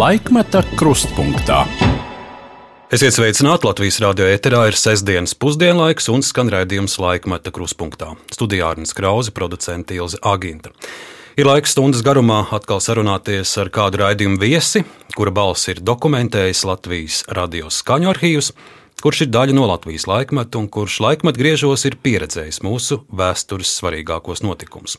Laikmeta krustpunktā. Esiet sveicināti Latvijas radio ēterā, ir sestdienas pusdienlaiks un skan raidījums laikmeta kruspunktā. Studijā Arnijas Krause, producente Ilze Aginta. Ir laiks stundas garumā atkal sarunāties ar kādu raidījumu viesi, kura balss ir dokumentējis Latvijas radio skaņu arhīvus, kurš ir daļa no Latvijas laikmeta un kurš laikmeta griežos ir pieredzējis mūsu vēstures svarīgākos notikumus.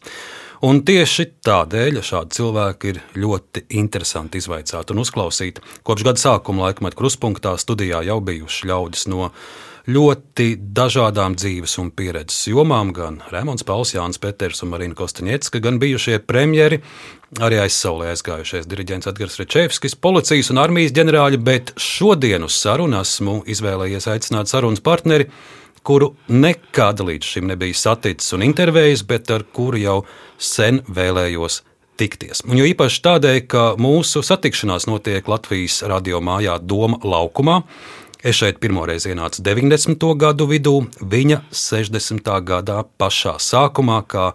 Un tieši tādēļ šādi cilvēki ir ļoti interesanti izvaicāt un uzklausīt. Kopš gada sākuma laikmetā kruspunktā studijā jau bijuši ļaudis no ļoti dažādām dzīves un pieredzes jomām, gan Rēmons Pauls, Jānis Peters un Marina Kostaņecka, gan bijušie premjeri, arī aizsaulē aizgājušies diriģents Edgars Rečevskis, policijas un armijas ģenerāļi, bet šodien uz sarunu esmu izvēlējies aicināt sarunas partneri kuru nekad līdz šim nebija saticis un intervējis, bet ar kuru jau sen vēlējos tikties. Un jo īpaši tādēļ, ka mūsu satikšanās notiek Latvijas radio mājā Doma laukumā. Es šeit pirmoreiz ienācu 90. gadu vidū, viņa 60. gadā pašā sākumā, kā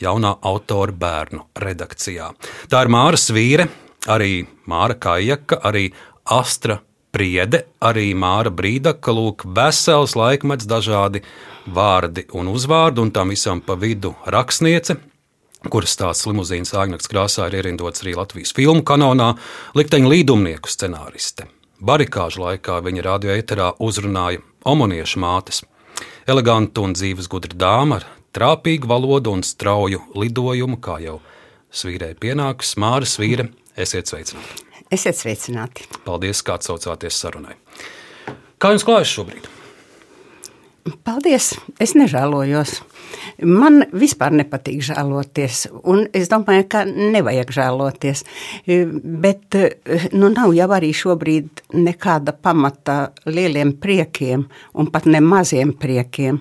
jaunā autora bērnu redakcijā. Tā ir Māra Svīre, arī Māra Kājaka, arī Astra Priede, arī Māra Brīdaka, lūk, vesels laikmets, dažādi vārdi un uzvārdi, un tam visam pa vidu rakstniece, kuras stāsts limuzīnas āgnakts krāsā ir ierindots arī Latvijas filmu kanonā, likteņa līdumnieku scenāriste. Barikāžu laikā viņa radioeterā uzrunāja omoniešu mātes. Eleganta un dzīves gudra dāma ar trāpīgu valodu un strauju lidojumu, kā jau svīrēja pienāks, Māra Svīre, esiet sveicināti! Esiet sveicināti. Paldies, ka atsaucāties sarunai. Kā jums klājas šobrīd? Paldies! Es nežēlojos. Man vispār nepatīk žēloties, un es domāju, ka nevajag žēloties. Bet nu, nav jau arī šobrīd nekāda pamata lieliem priekiem, un pat ne maziem priekiem.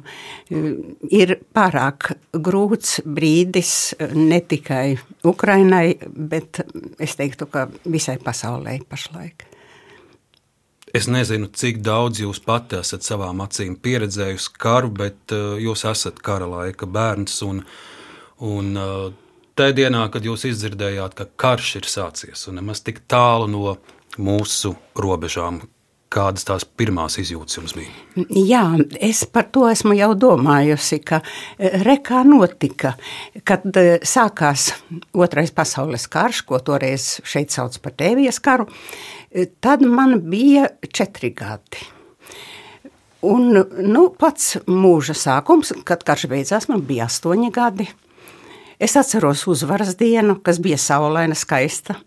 Ir pārāk grūts brīdis ne tikai Ukrainai, bet es teiktu, ka visai pasaulē pašlaik. Es nezinu, cik daudz jūs pati esat savām acīm pieredzējusi karu, bet uh, jūs esat kara laika bērns. Un, un uh, tajā dienā, kad jūs izdzirdējāt, ka karš ir sācies un nemaz tik tālu no mūsu robežām, kādas tās pirmās izjūtas jums bija? Jā, es par to esmu jau domājusi, ka eh, rekā notika, kad sākās otrais pasaules karš, ko toreiz šeit sauc par tēvijas karu. Tad man bija četri gadi. Un, nu, pats mūža sākums, kad karš beidzās, man bija astoņi gadi. Es atceros uzvaras dienu, kas bija saulaina, skaista e,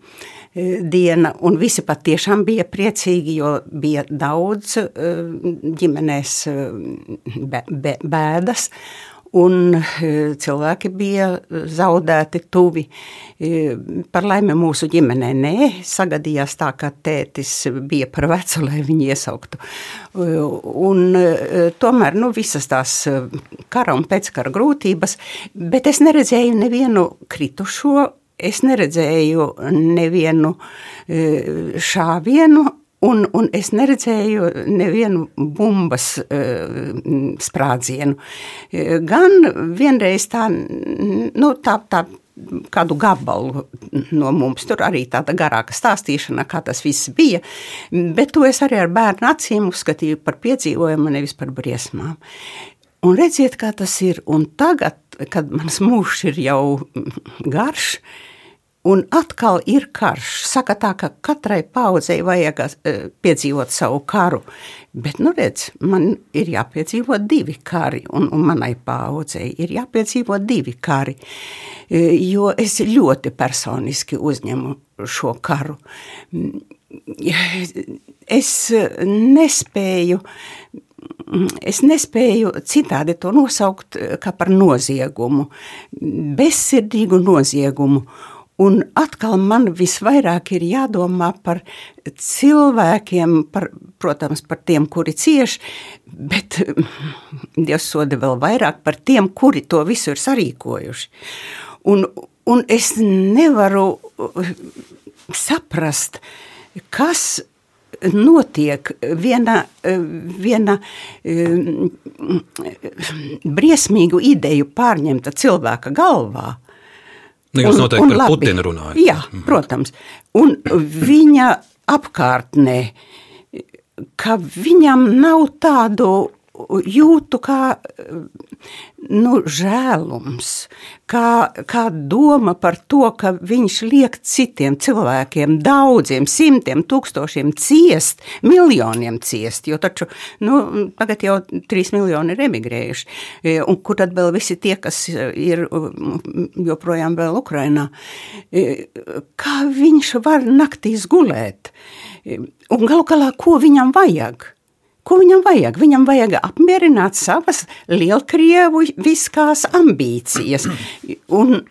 diena, un visi patiešām bija priecīgi, jo bija daudz e, ģimenēs e, bēdas, un cilvēki bija zaudēti tuvi. Par laimi mūsu ģimenē nē, sagadījās tā, ka tētis bija par vecu, lai viņu iesauktu. Un tomēr nu, visas tās kara un pēckara grūtības, bet es neredzēju nevienu kritušo, es neredzēju nevienu šāvienu, Un, un es neredzēju nevienu bumbas uh, sprādzienu. Gan vienreiz tā, nu, tā, tā kādu gabalu no mums. Tur arī tāda garāka stāstīšana, kā tas viss bija. Bet to es arī ar bērnu acīm uzskatīju par piedzīvojumu, nevis par briesmām. Un redziet, kā tas ir. Un tagad, kad mans mūžs ir jau garš, Un atkal ir karš. Saka tā, ka katrai paudzei vajag uh, piedzīvot savu karu. Bet, nu, redz, man ir jāpiedzīvo divi kari, un, un manai paudzei ir jāpiedzīvo divi kari. Uh, jo es ļoti personiski uzņemu šo karu. Es nespēju. Es nespēju citādi to nosaukt kā par noziegumu, bezsirdīgu noziegumu. Un atkal man visvairāk ir jādomā par cilvēkiem, par, protams, par tiem, kuri cieš, bet Dievs soda vēl vairāk par tiem, kuri to visu ir sarīkojuši. Un, un es nevaru saprast, kas notiek viena, viena briesmīgu ideju pārņemta cilvēka galvā Nu, jūs noteikti par labi. Putinu runājat. Jā, mhm. protams. Un viņa apkārtnē, ka viņam nav tādu jūtu kā nu, žēlums, kā, kā doma par to, ka viņš liek citiem cilvēkiem, daudziem, simtiem, tūkstošiem ciest, miljoniem ciest. Jo taču nu, tagad jau trīs miljoni ir emigrējuši. E, un kur tad vēl visi tie, kas ir joprojām vēl Ukrainā? E, kā viņš var naktīs gulēt? E, un galu galā, ko viņam vajag? Ko viņam vajag? Viņam vajag apmierināt savas lielkrievu viskās ambīcijas. Un,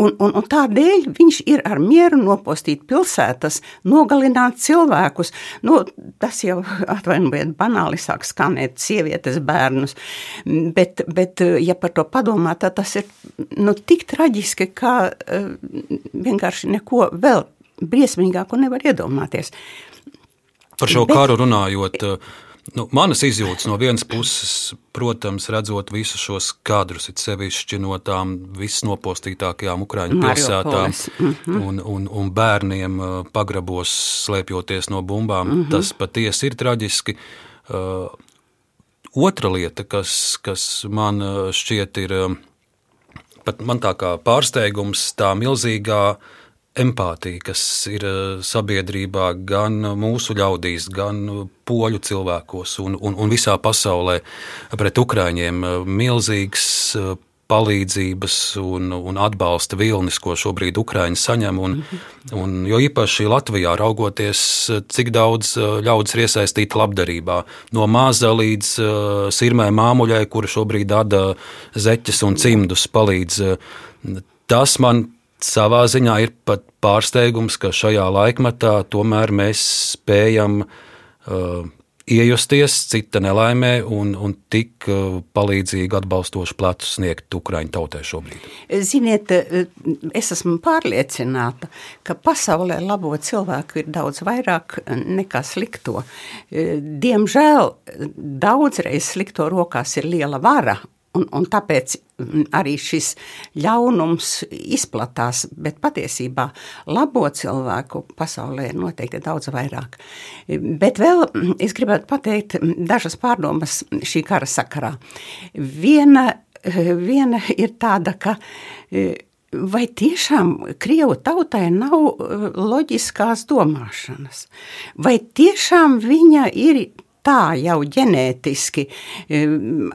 Un, un, un tādēļ viņš ir ar mieru nopostīt pilsētas, nogalināt cilvēkus. Nu, tas jau, atvainojiet, banāli sāk skanēt sievietes, bērnus. Bet, bet ja par to padomā, tad tas ir nu, tik traģiski, ka uh, vienkārši neko vēl briesmīgāku nevar iedomāties. Par šo bet, karu runājot. Uh, Nu, manas izjūtas no vienas puses, protams, redzot visus šos kadrus, it sevišķi no tām visnopostītākajām Ukrāņu pilsētām mm -hmm. un, un, un bērniem uh, pagrabos slēpjoties no bumbām, mm -hmm. tas patiesi ir traģiski. Uh, otra lieta, kas, kas man uh, šķiet ir pat man tā kā pārsteigums, tā milzīgā empātija, kas ir eh, sabiedrībā gan mūsu ļaudīs, gan poļu cilvēkos un, un, un visā pasaulē pret Ukrāņiem. Milzīgs eh, palīdzības un, un atbalsta vilnis, ko šobrīd Ukrāņi saņem. Un, un, jo īpaši Latvijā raugoties, cik daudz eh, ļaudis ir iesaistīti labdarībā. No maza līdz sirmai māmuļai, kura šobrīd dada zeķes un cimdus, palīdz. Tas man savā ziņā ir pat pārsteigums, ka šajā laikmatā tomēr mēs spējam uh, iejusties cita nelaimē un, un tik uh, palīdzīgi atbalstošu plecu sniegt Ukraiņu tautai šobrīd? Ziniet, uh, es esmu pārliecināta, ka pasaulē labo cilvēku ir daudz vairāk nekā slikto. Uh, diemžēl daudzreiz slikto rokās ir liela vara Un, un tāpēc arī šis ļaunums izplatās, bet patiesībā labo cilvēku pasaulē ir noteikti daudz vairāk. Bet vēl es gribētu pateikt dažas pārdomas šī kara sakarā. Viena, viena ir tāda, ka vai tiešām Krievu tautai nav loģiskās domāšanas, vai tiešām viņa ir tā jau ģenētiski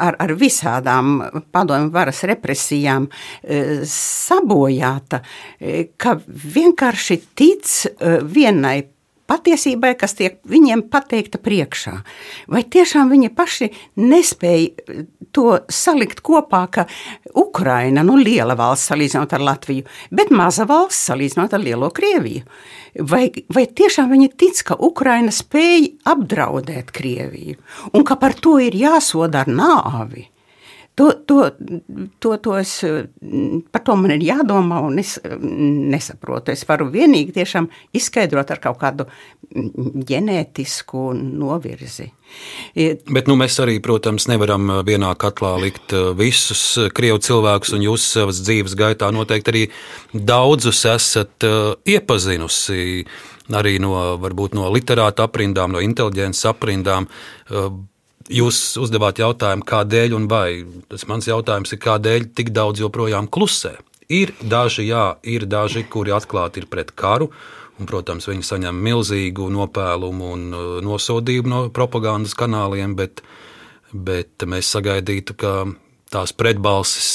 ar, ar visādām padomju varas represijām e, sabojāta, e, ka vienkārši tic vienai patiesībai, kas tiek viņiem pateikta priekšā. Vai tiešām viņi paši nespēja to salikt kopā, ka Ukraina, nu liela valsts salīdzinot ar Latviju, bet maza valsts salīdzinot ar lielo Krieviju. Vai, vai tiešām viņi tic, ka Ukraina spēj apdraudēt Krieviju un ka par to ir jāsoda ar nāvi? To, to, to, to es, par to man ir jādomā, un es nesaprotu. Es varu vienīgi tiešām izskaidrot ar kaut kādu ģenētisku novirzi. Bet nu, mēs arī, protams, nevaram vienā katlā likt visus krievu cilvēkus, un jūs savas dzīves gaitā noteikti arī daudzus esat iepazinusi. Arī no, varbūt, no literāta aprindām, no inteliģences aprindām. Jūs uzdevāt jautājumu, kādēļ un vai. Tas mans jautājums ir, kādēļ tik daudz joprojām klusē. Ir daži, jā, ir daži, kuri atklāti ir pret karu, un, protams, viņi saņem milzīgu nopēlumu un uh, nosodījumu no propagandas kanāliem, bet, bet mēs sagaidītu, ka tās pretbalsis,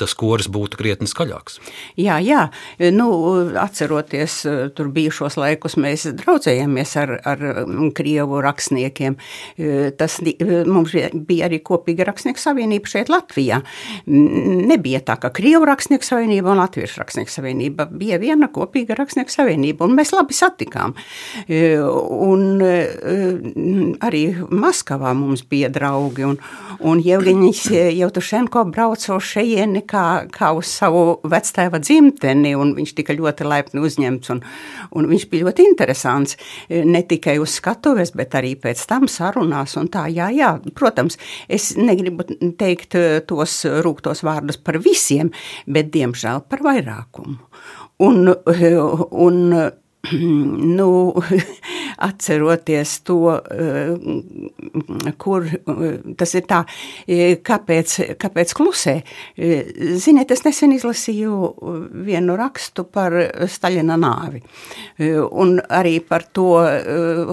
tas koris būtu krietni skaļāks. Jā, jā. Nu, atceroties tur bijušos laikus, mēs draudzējāmies ar, ar krievu rakstniekiem. Tas mums bija arī kopīga rakstnieku savienība šeit Latvijā. Nebija tā, ka krievu rakstnieku savienība un latviešu rakstnieku savienība bija viena kopīga rakstnieku savienība, un mēs labi satikām. Un arī Maskavā mums bija draugi, un, un Jevgeņis Jevtušēns Lenko brauca uz šejieni kā, kā uz savu vectēva dzimteni, un viņš tika ļoti laipni uzņemts, un, un viņš bija ļoti interesants, ne tikai uz skatuves, bet arī pēc tam sarunās, un tā, jā, jā, protams, es negribu teikt tos rūktos vārdus par visiem, bet, diemžēl, par vairākumu. Un, un nu, atceroties to, eh, kur tas ir tā, eh, kāpēc, kāpēc klusē. Eh, ziniet, es nesen izlasīju vienu rakstu par Staļina nāvi, un arī par to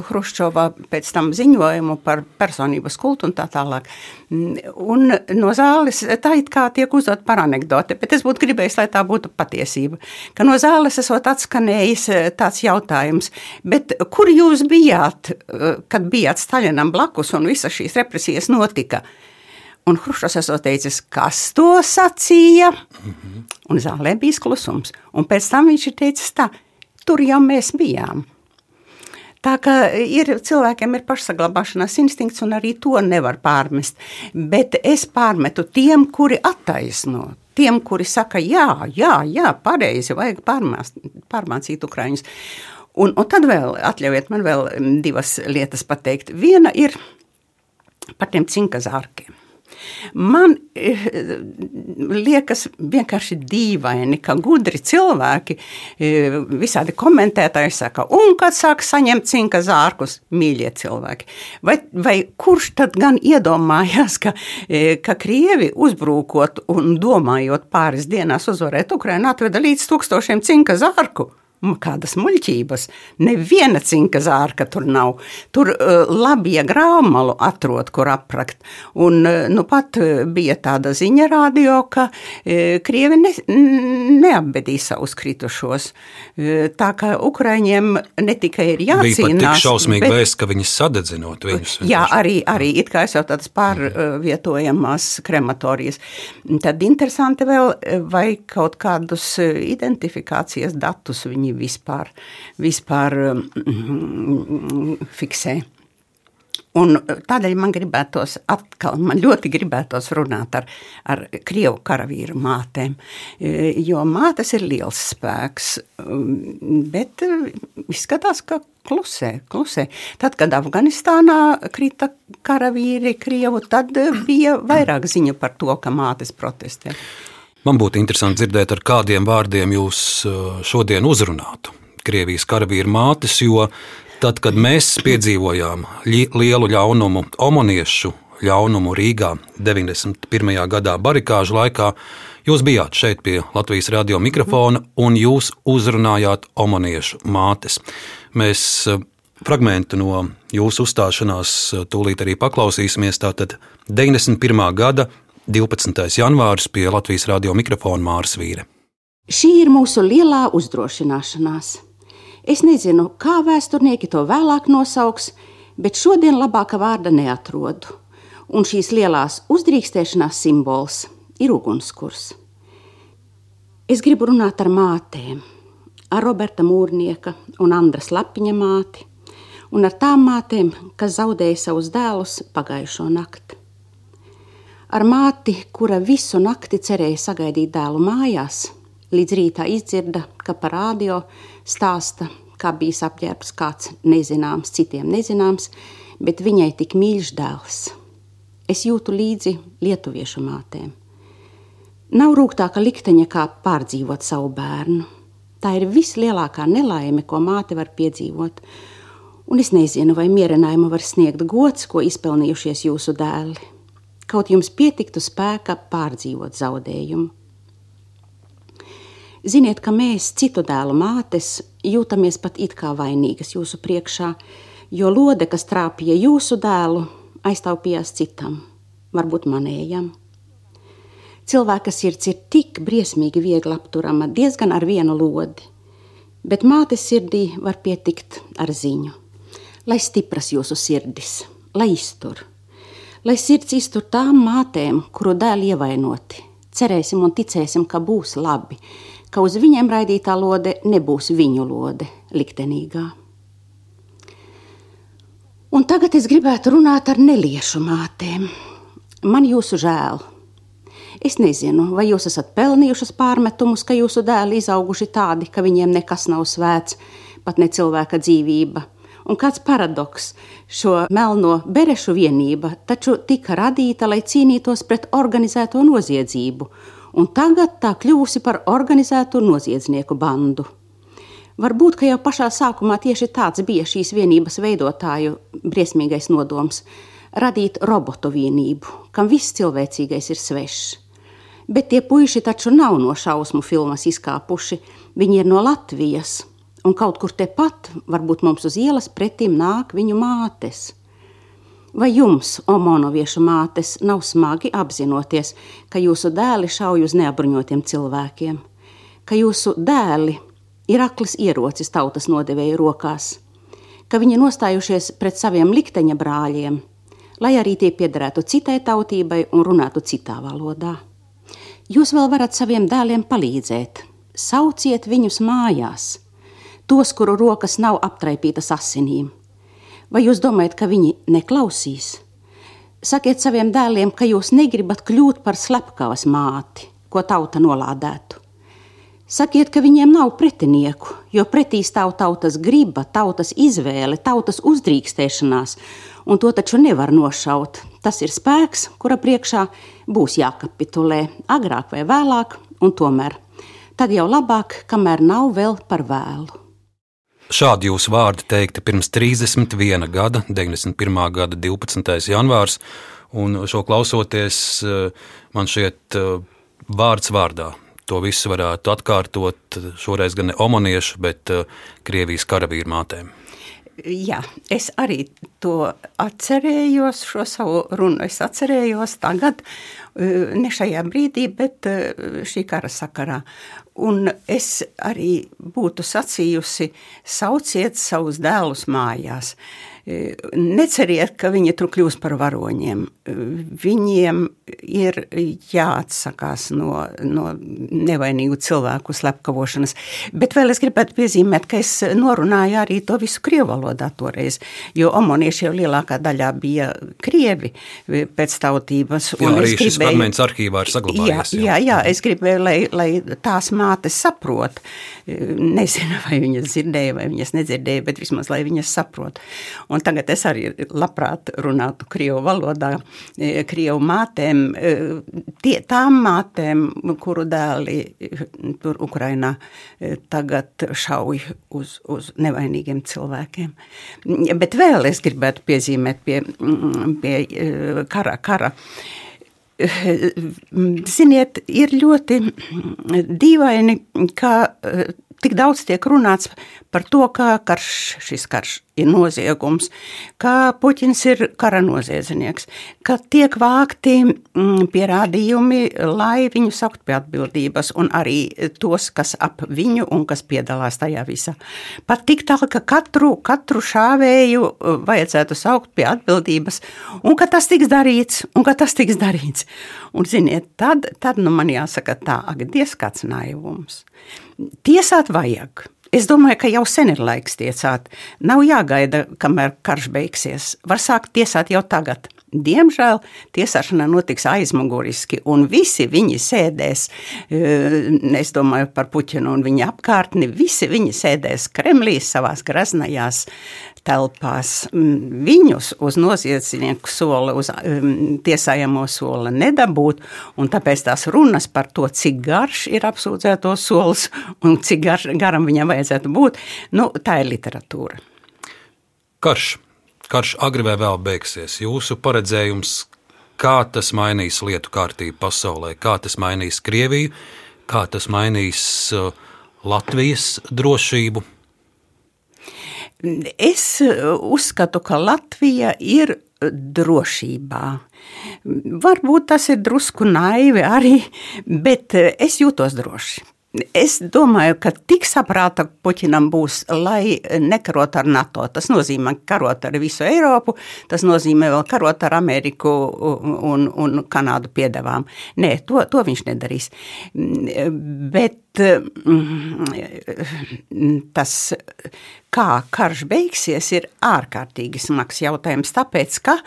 Hruščova pēc tam ziņojumu par personības kultu un tā tālāk. Un no zāles tā it kā tiek uzdot par anekdoti, bet es būtu gribējis, lai tā būtu patiesība, ka no zāles esot atskanējis tāds jautājums. Bet kur jūs bijāt, eh, kad bijāt Staļinam blakus un visas šīs represijas notika? Un Hruščovs esot teicis, kas to sacīja? Mm -hmm. Un zālē bija klusums. Un pēc tam viņš ir teicis tā, tur jau mēs bijām. Tā kā ir, cilvēkiem ir pašsaglabāšanās instinkts, un arī to nevar pārmest. Bet es pārmetu tiem, kuri attaisno tiem, kuri saka, jā, jā, jā pareizi, vajag pārmāst, pārmācīt ukraiņus. Un, un tad vēl atļaujiet man vēl divas lietas pateikt. Viena ir par tiem cinka zārkiem. Man eh, liekas vienkārši dīvaini, ka gudri cilvēki, eh, visādi komentētāji saka, un kad sāk saņemt cinka zārkus, mīļie cilvēki. Vai, vai kurš tad gan iedomājās, ka, eh, ka Krievi uzbrūkot un domājot pāris dienās uzvarēt Ukrainu, atveda līdz tūkstošiem cinka zārku? Kādas muļķības. Neviena cinka zārka tur nav. Tur uh, labi, ja graumalu atrod, kur aprakt. Un uh, nu pat uh, bija tāda ziņa radio, ka uh, Krievi ne, neapbedīja savus kritušos. Uh, tā kā Ukraiņiem ne tikai ir jācīnās. Bija tik šausmīgi bet, vēst, ka viņus sadedzinot viņus. Jā, arī, arī it kā es jau tādas pārvietojamās krematorijas. Tad interesanti vēl, vai kaut kādus identifikācijas datus viņi viņi vispār, vispār um, fiksē. Un tādēļ man gribētos atkal, man ļoti gribētos runāt ar, ar krievu karavīru mātēm, jo mātes ir liels spēks, um, bet izskatās, ka klusē, klusē. Tad, kad Afganistānā krita karavīri krievu, tad bija vairāk ziņu par to, ka mātes protestē. Man būtu interesanti dzirdēt, ar kādiem vārdiem jūs uh, šodien uzrunātu Krievijas karavīru mātes, jo tad, kad mēs piedzīvojām lielu ļaunumu, omoniešu ļaunumu Rīgā 91. gadā barikāžu laikā, jūs bijāt šeit pie Latvijas radio mikrofona un jūs uzrunājāt omoniešu mātes. Mēs uh, fragmentu no jūsu uzstāšanās uh, tūlīt arī paklausīsimies. Tātad 91. gada 12. janvāris pie Latvijas radio mikrofona Māras Vīre. Šī ir mūsu lielā uzdrošināšanās. Es nezinu, kā vēsturnieki to vēlāk nosauks, bet šodien labāka vārda neatrodu. Un šīs lielās uzdrīkstēšanās simbols ir ugunskurs. Es gribu runāt ar mātēm, ar Roberta Mūrnieka un Andras Lapiņa māti, un ar tām mātēm, kas zaudēja savus dēlus pagājušo nakti ar māti, kura visu nakti cerēja sagaidīt dēlu mājās, līdz rītā izdzirda, ka par radio stāsta, kā bijis apģērbs kāds nezināms, citiem nezināms, bet viņai tik mīļš dēls. Es jūtu līdzi lietuviešu mātēm. Nav rūgtāka likteņa kā pārdzīvot savu bērnu. Tā ir vislielākā nelaime, ko māte var piedzīvot. Un es nezinu, vai mierinājumu var sniegt gods, ko izpelnījušies jūsu dēli kaut jums pietiktu spēka pārdzīvot zaudējumu. Ziniet, ka mēs, citu dēlu mātes, jūtamies pat it kā vainīgas jūsu priekšā, jo lode, kas trāpīja jūsu dēlu, aiztaupījās citam, varbūt manējam. Cilvēka sirds ir tik briesmīgi viegli apturama, diezgan ar vienu lodi, bet mātes sirdī var pietikt ar ziņu, lai stipras jūsu sirdis, lai iztur lai sirds iztur tām mātēm, kuru dēli ievainoti. Cerēsim un ticēsim, ka būs labi, ka uz viņiem raidītā lode nebūs viņu lode liktenīgā. Un tagad es gribētu runāt ar neliešu mātēm. Man jūsu žēl. Es nezinu, vai jūs esat pelnījušas pārmetumus, ka jūsu dēli izauguši tādi, ka viņiem nekas nav svēts, pat ne cilvēka dzīvība. Un kāds paradoks, šo melno berešu vienība taču tika radīta, lai cīnītos pret organizēto noziedzību, un tagad tā kļuvusi par organizētu noziedznieku bandu. Varbūt, ka jau pašā sākumā tieši tāds bija šīs vienības veidotāju briesmīgais nodoms - radīt robotu vienību, kam viss cilvēcīgais ir svešs. Bet tie puiši taču nav no šausmu filmas izkāpuši, viņi ir no Latvijas, un kaut kur tepat, varbūt mums uz ielas pretim nāk viņu mātes. Vai jums, omonoviešu mātes, nav smagi apzinoties, ka jūsu dēli šauj uz neapbruņotiem cilvēkiem, ka jūsu dēli ir akls ierocis tautas nodevēju rokās, ka viņi nostājušies pret saviem likteņa brāļiem, lai arī tie piederētu citai tautībai un runātu citā valodā. Jūs vēl varat saviem dēliem palīdzēt, sauciet viņus mājās, tos, kuru rokas nav aptraipītas asinīm. Vai jūs domājat, ka viņi neklausīs? Sakiet saviem dēliem, ka jūs negribat kļūt par slepkavas māti, ko tauta nolādētu. Sakiet, ka viņiem nav pretinieku, jo pretī stāv tautas griba, tautas izvēle, tautas uzdrīkstēšanās, un to taču nevar nošaut. Tas ir spēks, kura priekšā būs jākapitulē, agrāk vai vēlāk, un tomēr. Tad jau labāk, kamēr nav vēl par vēlu. Šādi jūsu vārdi teikti pirms 31 gada, 91. gada 12. janvārs, un šo klausoties, eh, man šķiet eh, vārds vārdā to visu varētu atkārtot šoreiz gan ne omoniešu, bet Krievijas karavīru mātēm. Jā, es arī to atcerējos, šo savu runu es atcerējos tagad, ne šajā brīdī, bet šī kara sakarā. Un es arī būtu sacījusi, sauciet savus dēlus mājās. Uh, Neceriet, ka viņi tur kļūs par varoņiem. Viņiem ir jāatsakās no, no nevainīgu cilvēku slepkavošanas. Bet vēl es gribētu piezīmēt, ka es norunāju arī to visu krievu valodā toreiz, jo omonieši jau lielākā daļā bija krievi pēc tautības. Jā, arī gribēju, šis fragments arhīvā ir saglabājies. Jā, jā, jā es gribēju, lai, lai tās mātes saprot. Nezinu, vai viņas dzirdēja, vai viņas nedzirdēja, bet vismaz, lai viņas saprot. Un tagad es arī labprāt runātu krievu valodā, krievu mātēm, e, tie, tām mātēm, kuru dēli tur Ukrainā e, tagad šauj uz, uz nevainīgiem cilvēkiem. Bet vēl es gribētu piezīmēt pie, pie kara, kara. Ziniet, ir ļoti dīvaini, ka tik daudz tiek runāts par to, kā karš, šis karš ir noziegums, kā Puķins ir kara noziedznieks, ka tiek vākti mm, pierādījumi, lai viņu saukt pie atbildības, un arī tos, kas ap viņu un kas piedalās tajā visā. Pat tik tālu, ka katru, katru šāvēju uh, vajadzētu saukt pie atbildības, un ka tas tiks darīts, un ka tas tiks darīts. Un, ziniet, tad, tad nu man jāsaka tā, ak, diez kāds naivums. Tiesāt vajag. Es domāju, ka jau sen ir laiks tiesāt. Nav jāgaida, kamēr karš beigsies. Var sākt tiesāt jau tagad. Diemžēl tiesāšana notiks aizmuguriski, un visi viņi sēdēs, eh, es domāju par Puķinu un viņa apkārtni, visi viņi sēdēs Kremlī savās graznajās telpās. Mm, viņus uz noziedznieku soli, uz um, tiesājamo soli nedabūt, un tāpēc tās runas par to, cik garš ir apsūdzēto solis un cik garš, garam viņam vajadzētu būt, nu, tā ir literatūra. Karš. Karš agri vai vēl beigsies. Jūsu paredzējums, kā tas mainīs lietu kārtību pasaulē, kā tas mainīs Krieviju, kā tas mainīs uh, Latvijas drošību, Es uh, uzskatu, ka Latvija ir drošībā. Varbūt tas ir drusku naivi arī, bet uh, es jūtos droši. Es domāju, ka tik saprāta Puķinam būs, lai nekarot ar NATO. Tas nozīmē karot ar visu Eiropu, tas nozīmē vēl karot ar Ameriku un, un Kanādu piedevām. Nē, to, to viņš nedarīs. Bet Bet mm, tas, kā karš beigsies, ir ārkārtīgi smags jautājums. Tāpēc, ka,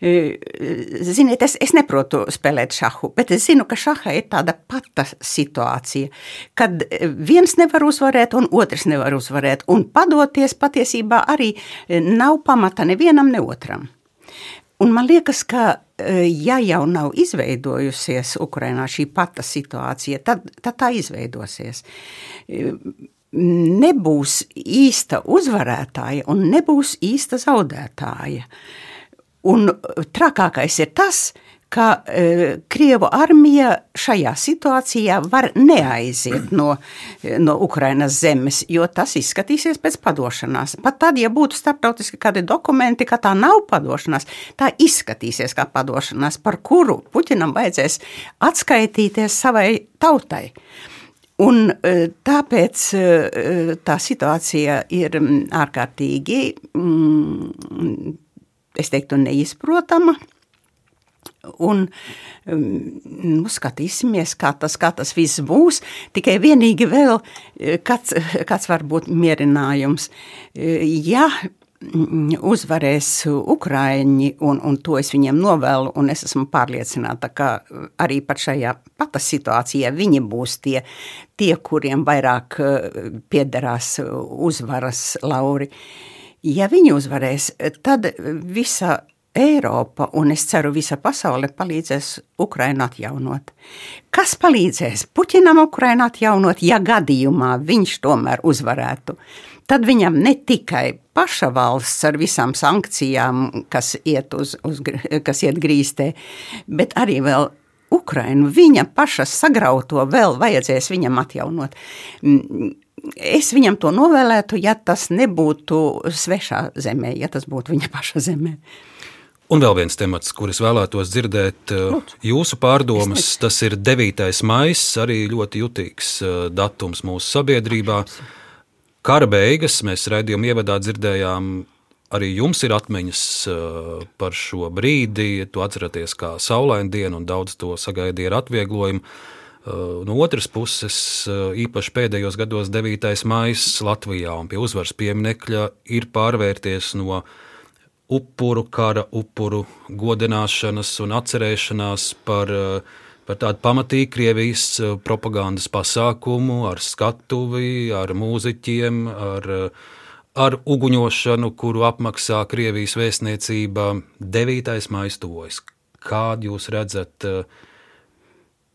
ziniet, es, es neprotu spēlēt šahu, bet es zinu, ka šahā ir tāda pata situācija, kad viens nevar uzvarēt un otrs nevar uzvarēt. Un padoties patiesībā arī nav pamata nevienam, ne otram. Un man liekas, ka e, ja jau nav izveidojusies Ukrainā šī pata situācija, tad, tad tā izveidosies. Nebūs īsta uzvarētāja un nebūs īsta zaudētāja. Un trakākais ir tas, ka ka e, Krievu armija šajā situācijā var neaiziet no, no Ukrainas zemes, jo tas izskatīsies pēc padošanās. Pat tad, ja būtu starptautiski kādi dokumenti, ka tā nav padošanās, tā izskatīsies kā padošanās, par kuru Puķinam vajadzēs atskaitīties savai tautai. Un e, tāpēc e, tā situācija ir ārkārtīgi, es teiktu, neizprotama. Un um, nu, skatīsimies, kā tas, kā tas viss būs. Tikai vienīgi vēl eh, kāds, kāds var būt mierinājums. Eh, ja mm, uzvarēs Ukrāņi, un, un to es viņiem novēlu, un es esmu pārliecināta, ka arī pat šajā pata situācijā viņi būs tie, tie kuriem vairāk eh, piederās uzvaras lauri. Ja viņi uzvarēs, tad visa Eiropa un es ceru visa pasaule palīdzēs Ukrainu atjaunot. Kas palīdzēs Puķinam Ukrainu atjaunot, ja gadījumā viņš tomēr uzvarētu? Tad viņam ne tikai paša valsts ar visām sankcijām, kas iet, uz, uz, kas iet grīstē, bet arī vēl Ukrainu, viņa paša sagrauto vēl vajadzēs viņam atjaunot. Es viņam to novēlētu, ja tas nebūtu svešā zemē, ja tas būtu viņa paša zemē. Un vēl viens temats, kurus vēlētos dzirdēt, eh, jūsu pārdomas, tas ir 9. maija, arī ļoti jutīgs eh, datums mūsu sabiedrībā. Kara beigas mēs raidījuma ievadā dzirdējām, arī jums ir atmiņas eh, par šo brīdi. Tu atceraties, kā saulaina diena, un daudz to sagaidīja ar atvieglojumu. No otras puses, īpaši pēdējos gados, 9. maija Latvijā un pie uzvaras pieminekļa ir pārvērties no upuru kara, upuru godināšanas un atcerēšanās par, eh, par tādu pamatīgu Krievijas eh, propagandas pasākumu ar skatuvi, ar mūziķiem, ar, eh, ar uguņošanu, kuru apmaksā Krievijas vēstniecība 9. maija tuvojas. Kādu jūs redzat,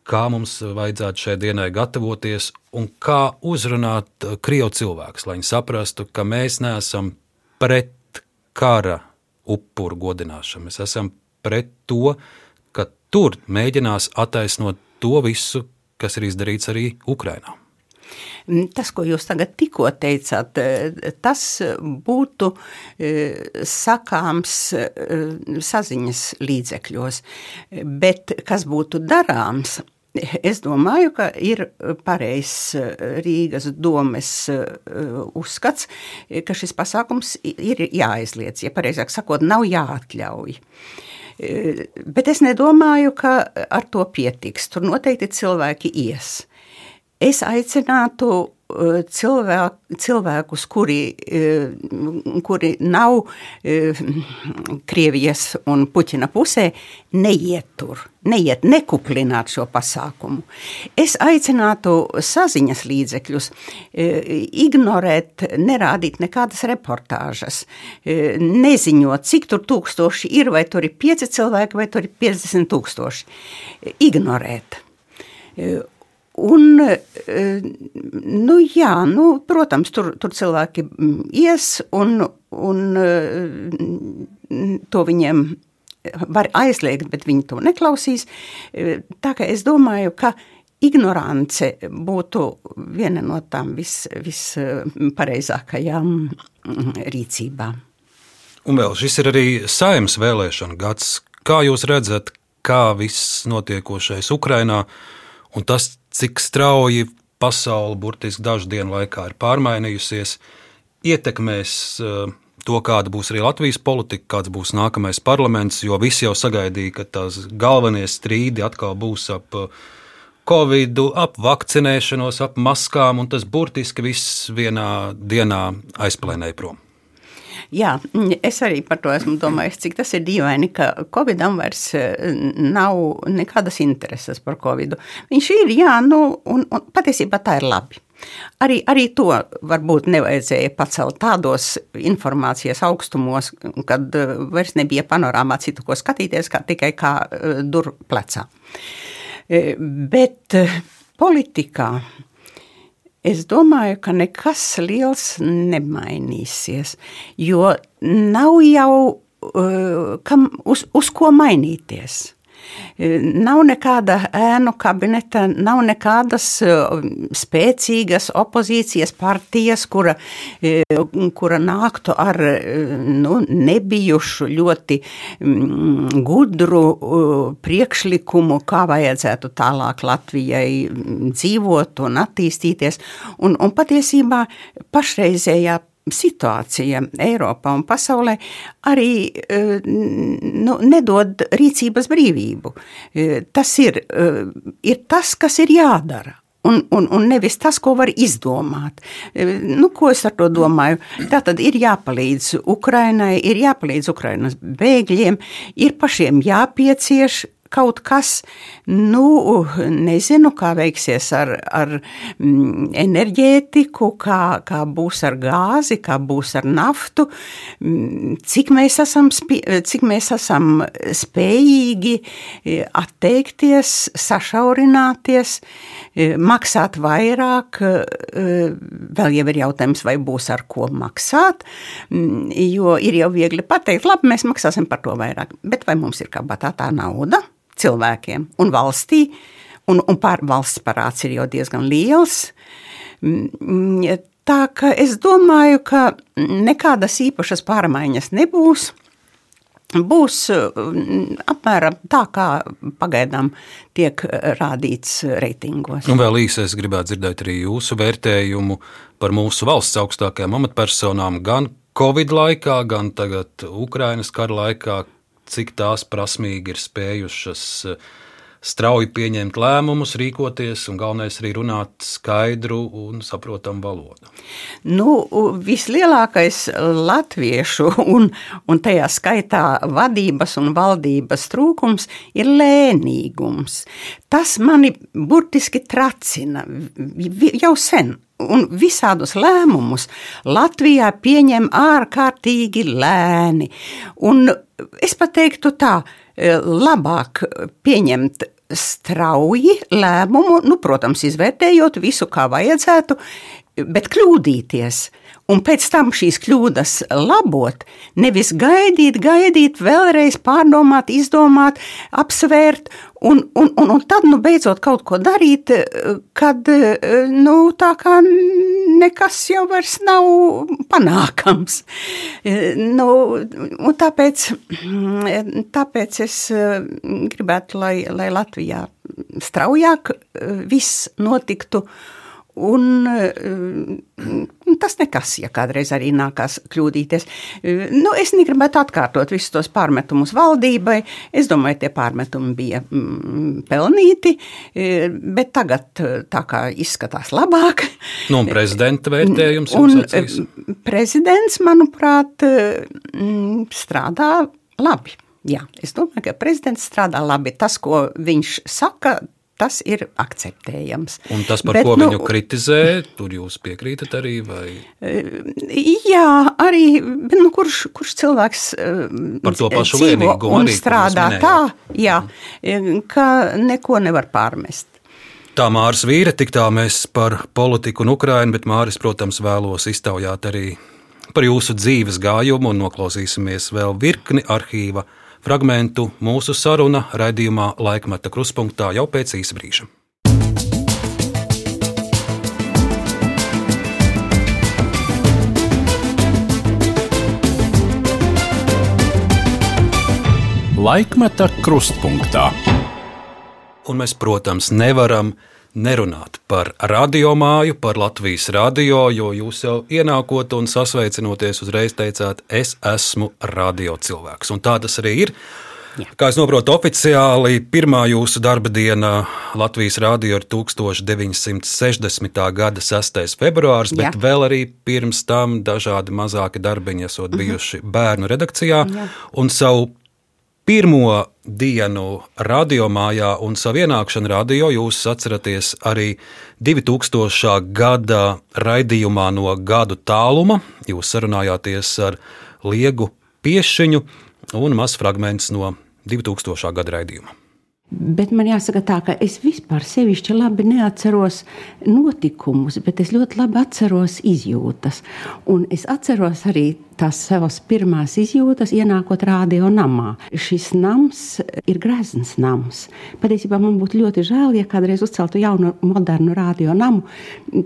kā mums vajadzētu šai dienai gatavoties un kā uzrunāt Krievu cilvēkus, lai viņi saprastu, ka mēs neesam pret kara upuru godināšanu. Mēs esam pret to, ka tur mēģinās attaisnot to visu, kas ir izdarīts arī Ukrainā. Mm, tas, ko jūs tagad tikko teicāt, eh, tas būtu eh, sakāms eh, saziņas līdzekļos, bet kas būtu darāms, Es domāju, ka ir pareizs eh, Rīgas domes eh, uzskats, ka šis pasākums ir jāaizliedz, ja pareizāk sakot, nav jāatļauj. Bet es nedomāju, ka ar to pietiks. Tur noteikti cilvēki ies. Es aicinātu cilvēk, cilvēkus, kuri, eh, kuri nav eh, Krievijas un Puķina pusē, neiet tur, neiet, nekuplināt šo pasākumu. Es aicinātu saziņas līdzekļus eh, ignorēt, nerādīt nekādas reportāžas, neziņot, cik tur tūkstoši ir, vai tur ir pieci cilvēki, vai tur ir 50 tūkstoši. Ignorēt. Un, e, nu, jā, nu, protams, tur, tur cilvēki ies, un, un e, to viņiem var aizliegt, bet viņi to neklausīs. E, tā kā es domāju, ka ignorance būtu viena no tām vis, vispareizākajām rīcībām. Un vēl šis ir arī saimnes vēlēšana gads. Kā jūs redzat, kā viss notiekošais Ukrainā un tas, cik strauji pasaule burtiski dažu dienu laikā ir pārmainījusies, ietekmēs eh, to, kāda būs arī Latvijas politika, kāds būs nākamais parlaments, jo visi jau sagaidīja, ka tās galvenie strīdi atkal būs ap, covid, ap vakcinēšanos, ap maskām, un tas burtiski viss vienā dienā aizplēnēja prom. Jā, es arī par to esmu domājis, cik tas ir dīvaini, ka Covidam vairs nav nekādas intereses par Covidu. Viņš ir, jā, nu, un, un patiesībā tā ir labi. Arī, arī to varbūt nevajadzēja pacelt tādos informācijas augstumos, kad vairs nebija panorāmā citu, ko skatīties, kā tikai kā dur plecā. Bet politikā Es domāju, ka nekas liels nemainīsies, jo nav jau uh, kam, uz, uz ko mainīties. Nav nekāda ēnu kabineta, nav nekādas spēcīgas opozīcijas partijas, kura, kura nāktu ar nu, nebijušu ļoti mm, gudru priekšlikumu, kā vajadzētu tālāk Latvijai dzīvot un attīstīties. Un, un patiesībā pašreizējā situācija Eiropā un pasaulē arī eh, nu, nedod rīcības brīvību. Eh, tas ir, eh, ir tas, kas ir jādara. Un, un, un nevis tas, ko var izdomāt. Nu, ko es ar to domāju? Tā tad ir jāpalīdz Ukrainai, ir jāpalīdz Ukrainas bēgļiem, ir pašiem jāpiecieš kaut kas, nu, nezinu, kā veiksies ar, ar mm, enerģētiku, kā, kā būs ar gāzi, kā būs ar naftu, mm, cik mēs esam, cik mēs esam spējīgi e, atteikties, sašaurināties, e, maksāt vairāk, e, vēl jau ir jautājums, vai būs ar ko maksāt, mm, jo ir jau viegli pateikt, labi, mēs maksāsim par to vairāk, bet vai mums ir kabatā tā nauda? Cilvēkiem un valstī, un, un pār, valsts parāds ir jau diezgan liels. Mm, tā ka es domāju, ka nekādas īpašas pārmaiņas nebūs. Būs mm, apmēram tā, kā pagaidām tiek rādīts reitingos. Un vēl īsi es gribētu dzirdēt arī jūsu vērtējumu par mūsu valsts augstākajām amatpersonām gan Covid laikā, gan tagad Ukrainas kara laikā, cik tās prasmīgi ir spējušas eh, strauji pieņemt lēmumus, rīkoties un galvenais arī runāt skaidru un saprotamu valodu. Nu, vislielākais latviešu un, un tajā skaitā vadības un valdības trūkums ir lēnīgums. Tas mani burtiski tracina jau sen un visādus lēmumus Latvijā pieņem ārkārtīgi lēni. Un es teiktu tā, e, labāk pieņemt strauji lēmumu, nu, protams, izvērtējot visu, kā vajadzētu, bet kļūdīties un pēc tam šīs kļūdas labot, nevis gaidīt, gaidīt, vēlreiz pārdomāt, izdomāt, apsvērt, un, un, un, un tad nu, beidzot kaut ko darīt, kad nu, tā kā nekas jau vairs nav panākams. Nu, tāpēc, tāpēc es gribētu, lai, lai Latvijā straujāk viss notiktu Un, uh, tas nekas, ja kādreiz arī nākās kļūdīties. Nu, es negribētu atkārtot visus tos pārmetumus valdībai. Es domāju, tie pārmetumi bija mm, pelnīti, uh, bet tagad tā kā izskatās labāk. Nu, un prezidenta vērtējums un, un prezidents, manuprāt, mm, strādā labi. Jā, es domāju, ka prezidents strādā labi. Tas, ko viņš saka, tas ir akceptējams. Un tas, par Bet, ko nu, viņu kritizē, tur jūs piekrītat arī? Vai? Jā, arī nu, kurš, kurš cilvēks par to pašu lēnīgumu arī strādā tā, jā, ka neko nevar pārmest. Tā Māris Vīra, tik tā mēs par politiku un Ukrainu, bet Māris, protams, vēlos iztaujāt arī par jūsu dzīves gājumu un noklausīsimies vēl virkni arhīva Fragmentu mūsu saruna raidījumā Laikmeta kruspunktā jau pēc īsa brīža. Laikmeta krustpunktā. Un mēs, protams, nevaram nerunāt par radiomāju, par Latvijas radio, jo jūs jau ienākot un sasveicinoties uzreiz teicāt, es esmu radio cilvēks. Un tā tas arī ir. Jā. Kā es saprotu, oficiāli pirmā jūsu darba diena Latvijas rādio ir 1960. gada 6. februāris, bet Jā. vēl arī pirms tam dažādi mazāki darbiņi esot Mhm. bijuši bērnu redakcijā. Un savu pirmo dienu radiomājā un savu ienākšanu radio jūs atceraties arī 2000. gada raidījumā no gadu tāluma. Jūs sarunājāties ar Liegu Piešiņu un maz fragments no 2000. gada raidījuma. Bet man jāsaka, tā, ka es vispār sevišķi labi neatceros notikumus, bet es ļoti labi atceros izjūtas. Un es atceros arī tās savas pirmās izjūtas, ienākot radio namā. Šis nams ir grezns nams. Patiesībā man būtu ļoti žēl, ja kādreiz uzceltu jaunu, modernu radio namu,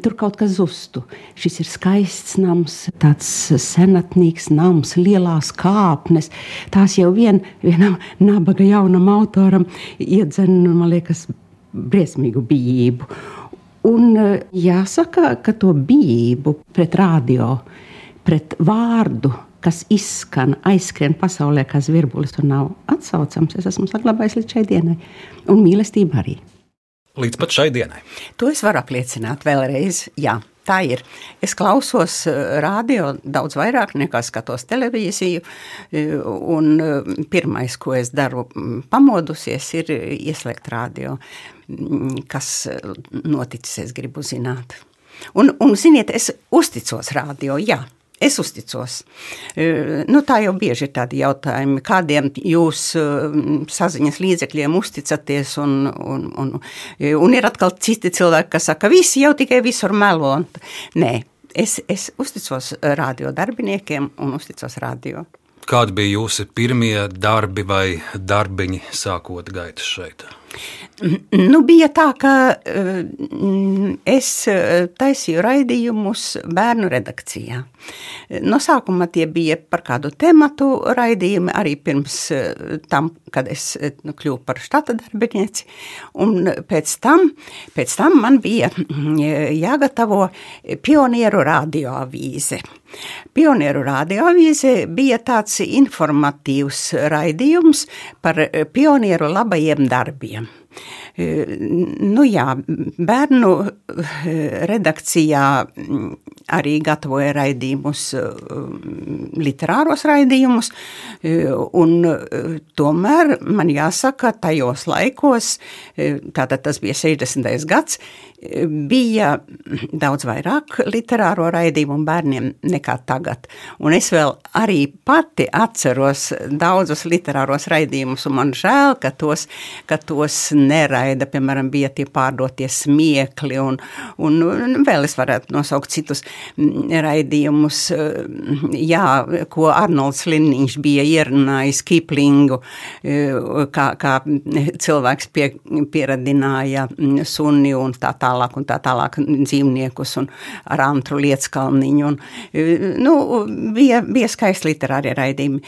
tur kaut kas zustu. Šis ir skaists nams, tāds senatnīgs nams, lielās kāpnes. Tās jau vien, vienam nabaga jaunam autoram iedzen, man liekas, briesmīgu bijību. Un eh, jāsaka, ka to bijību pret radio, pret vārdu, kas izskan, aizskrien pasaulē kā zvirbulis un nav atsaucams, es esmu saglabājis līdz šai dienai. Un mīlestība arī. Līdz pat šai dienai. To es varu apliecināt vēlreiz. Jā, tā ir. Es klausos eh, radio daudz vairāk nekā skatos televīziju. eh, Un eh, pirmais, ko es daru, mm, pamodusies, ir ieslēgt radio. Mm, Kas noticis, es gribu zināt. Un, un ziniet, es uzticos radio, jā. Es uzticos. Nu, tā jau bieži ir tādi jautājumi, kādiem jūs saziņas līdzekļiem uzticaties. Un, un, un, un ir atkal citi cilvēki, kas saka, ka visi jau tikai visur melo. Nē, es, es uzticos radio darbiniekiem un uzticos radio. Kādi bija jūsu pirmie darbi vai darbiņi sākot gaitas šeit? Nu, bija tā, ka eh, es eh, taisīju raidījumus bērnu redakcijā. No sākuma tie bija par kādu tematu raidījumi, arī pirms eh, tam, kad es nu, kļuvu par štata darbinieci. Un pēc tam, pēc tam man bija mm, jāgatavo pionieru radioavīze. Pionieru radioavīze bija tāds informatīvs raidījums par pionieru labajiem darbiem. E, Nu jā, bērnu e, redakcijā mm, arī gatavoja raidījumus, literāros raidījumus, un tomēr man jāsaka, tajos laikos, tātad tas bija 60. gads, bija daudz vairāk literāro raidījumu bērniem nekā tagad. Un es vēl arī pati atceros daudzus literāros raidījumus, un man žēl, ka tos, ka tos neraida, piemēram, bija tie pārdotie smiekli, un, un, un vēl es varētu nosaukt citus mm, raidījumus, eh, jā, ko Arnolds Liniņš bija ierunājis Kiplingu, eh, kā, kā cilvēks pie, pieradināja mm, suni un tā tālāk, un tā tālāk dzīvniekus, un ar antru lietskalniņu, un, eh, nu, bija, bija skaisti literārie raidījumi,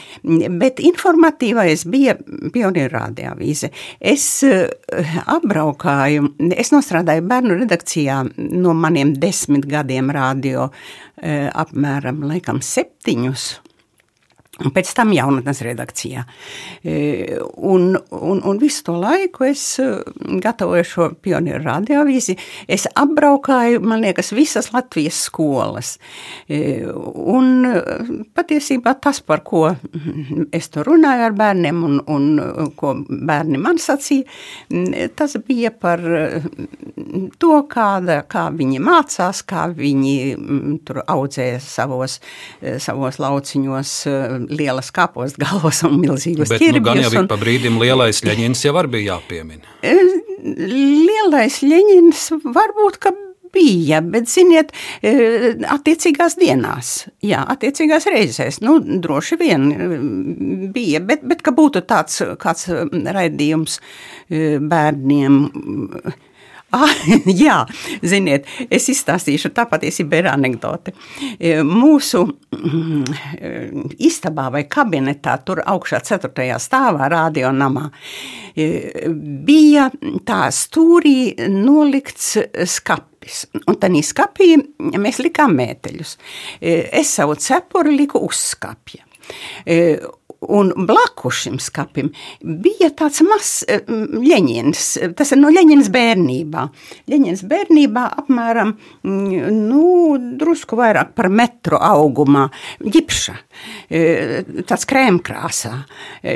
bet informatīvais bija pionieru rādījāvīze. Es eh, apbraukāju, es nostrādāju bērnu redakcijā no maniem desmit gadiem radio eh, apmēram laikam septiņus. Pēc tam jaunatnes redakcijā. E, Un, un, un visu to laiku es e, gatavoju šo pionieru radioavīzi. Es apbraukāju, man liekas, visas Latvijas skolas. E, Un patiesībā tas, par ko es tur runāju ar bērniem un, un ko bērni man sacīja, tas bija par to, kāda, kā viņi mācās, kā viņi tur audzēja savos, savos lauciņos lielas kāpostu galvas un milzīgus Bet nu, gan jau ķirbjus. un- pa brīdim lielais ļaņins jau arī bija jāpiemina. Lielais Ļeņins varbūt, ka bija, bet, ziniet, e, attiecīgās dienās, jā, attiecīgās reizēs, nu, droši vien e, bija, bet, bet ka būtu tāds kāds raidījums e, bērniem. Jā, ziniet, es izstāstīšu, tā patiesībā ir anekdote. E, Mūsu mm, istabā vai kabinetā, tur augšā 4. stāvā, radionamā, e, bija tā stūrī nolikts skapis. Un tādā skapī mēs likām mēteļus. E, Es savu cepuri liku uz skapja. Un blakus šim skapim bija tāds mazs leņķis. Tas ir no Leņķina bērnībā. Leņķina bērnībā apmēram nu, drusku vairāk par metru augumā, ģipša, tāds krēmkrāsā,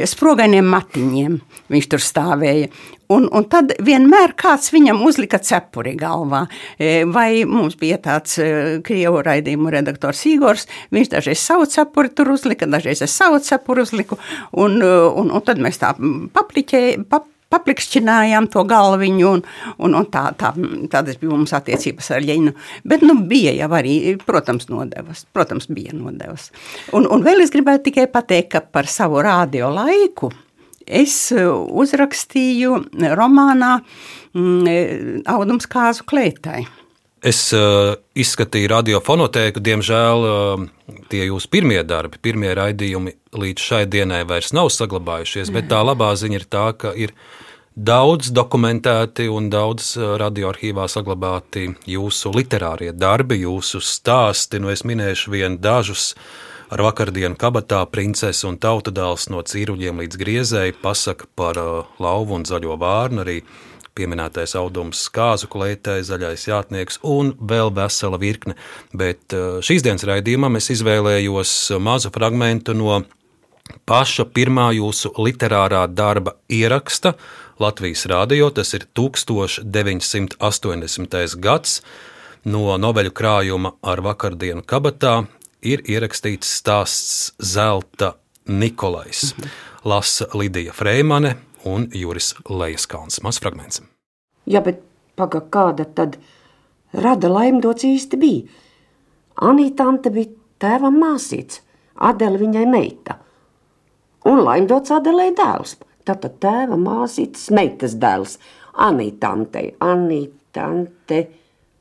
sprogainiem matiņiem viņš tur stāvēja. Un, un tad vienmēr kāds viņam uzlika cepuri galvā. E, vai mums bija tāds e, krievu raidījumu redaktors Igors, viņš dažreiz savu cepuri tur uzlika, dažreiz es savu cepuri uzliku, un, e, un, un tad mēs tā papliķējām. Pap, Paplikšķinājām to galviņu, un, un, un tā, tā, tādas bija mums attiecības ar Ļeņinu. Bet nu, bija jau arī, protams, nodevas. Protams, bija nodevas. Un, un vēl es gribētu tikai pateikt, ka par savu radio laiku es e, uzrakstīju romānā mm, e, Audums kāzu kleitai. Es uh, izskatīju radiofonotēku, diemžēl uh, tie jūsu pirmie darbi, pirmie raidījumi līdz šai dienai vairs nav saglabājušies, bet tā labā ziņa ir tā, ka ir daudz dokumentēti un daudz radioarkīvā saglabāti jūsu literārie darbi, jūsu stāsti. Nu, es minēšu vien dažus. Ar vakardienu kabatā princese un tautadēls no cīruļiem līdz griezēji pasaka par uh, lauvu un zaļo vārnu, arī pieminētais audums kāzu klētē, zaļais jātnieks un vēl vesela virkne. Bet uh, šīs dienas raidījumā es izvēlējos mazu fragmentu no paša pirmā jūsu literārā darba ieraksta Latvijas rādio, tas ir 1980. gads, no noveļu krājuma ar vakardienu kabatā ir ierakstīts stāsts Zelta Nikolais. Mhm. Lasa Lidija Freimane un Juris Lejaskalns. Mans fragments. Jā, bet paga, kāda tad rada laimdots īsti bija? Anītante bija tēva māsīts, Adela viņai meita. Un laimdots Adelē dēls. Tātad tēva māsītes meitas dēls. Anītantei, Anītante.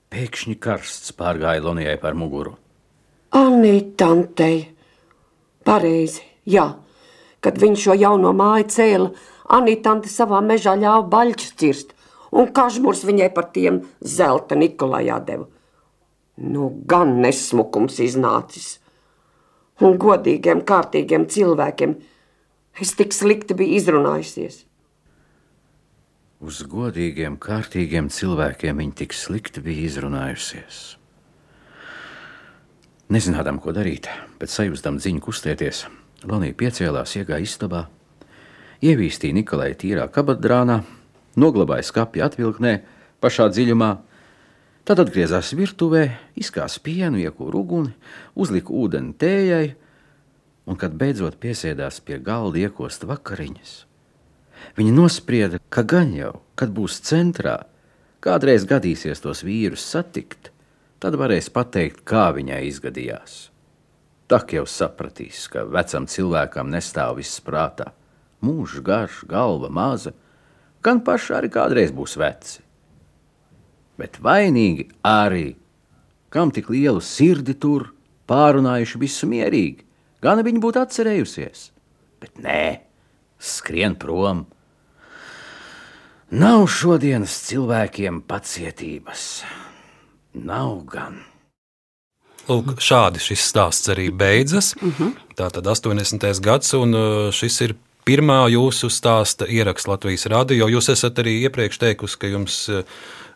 Pēkšņi karsts pārgāja Lonijai par muguru. Anītantei. Pareizi, jā. Kad viņš šo jauno māju cēla, Anītante savā mežā ļāva baļķus cirst, un kažmurs viņai par tiem zelta Nikolajā deva. Nu, gan nesmukums iznācis. Un godīgiem, kārtīgiem cilvēkiem es tik slikti biju izrunājusies. Uz godīgiem, kārtīgiem cilvēkiem viņa tik slikti bija izrunājusies. Nezinādām, ko darīt, bet sajūstam dziņu kustēties, Lonija piecēlās, iegāja istabā, ievīstīja Nikolai tīrā kabatdrānā, noglabāja skāpju atvilknē, pašā dziļumā, tad atgriezās virtuvē, izkāsa pienu, iekūra uguni, uzlika ūdeni tējai, un, kad beidzot piesēdās pie galda iekosta vakariņas, viņa nosprieda, ka gan jau, kad būs centrā, kādreiz gadīsies tos vīrus satikt, tad varēs pateikt, kā viņai izgadījās. Tak jau sapratīs, ka vecam cilvēkam nestāv viss prātā. Mūžs garš, galva maza, gan paši arī kādreiz būs veci. Bet vainīgi arī, kam tik lielu sirdi tur, pārunājuši visu mierīgi, gan viņi būtu atcerējusies. Bet nē, skrien prom. Nav šodienas cilvēkiem pacietības. Nav gan. Lūk, šādi šis stāsts arī beidzas. Uh mhm. -huh. Tā tad 80. gads, un uh, šis ir pirmā jūsu stāsta ieraksts Latvijas radio. Jūs esat arī iepriekš teikusi, ka jums uh,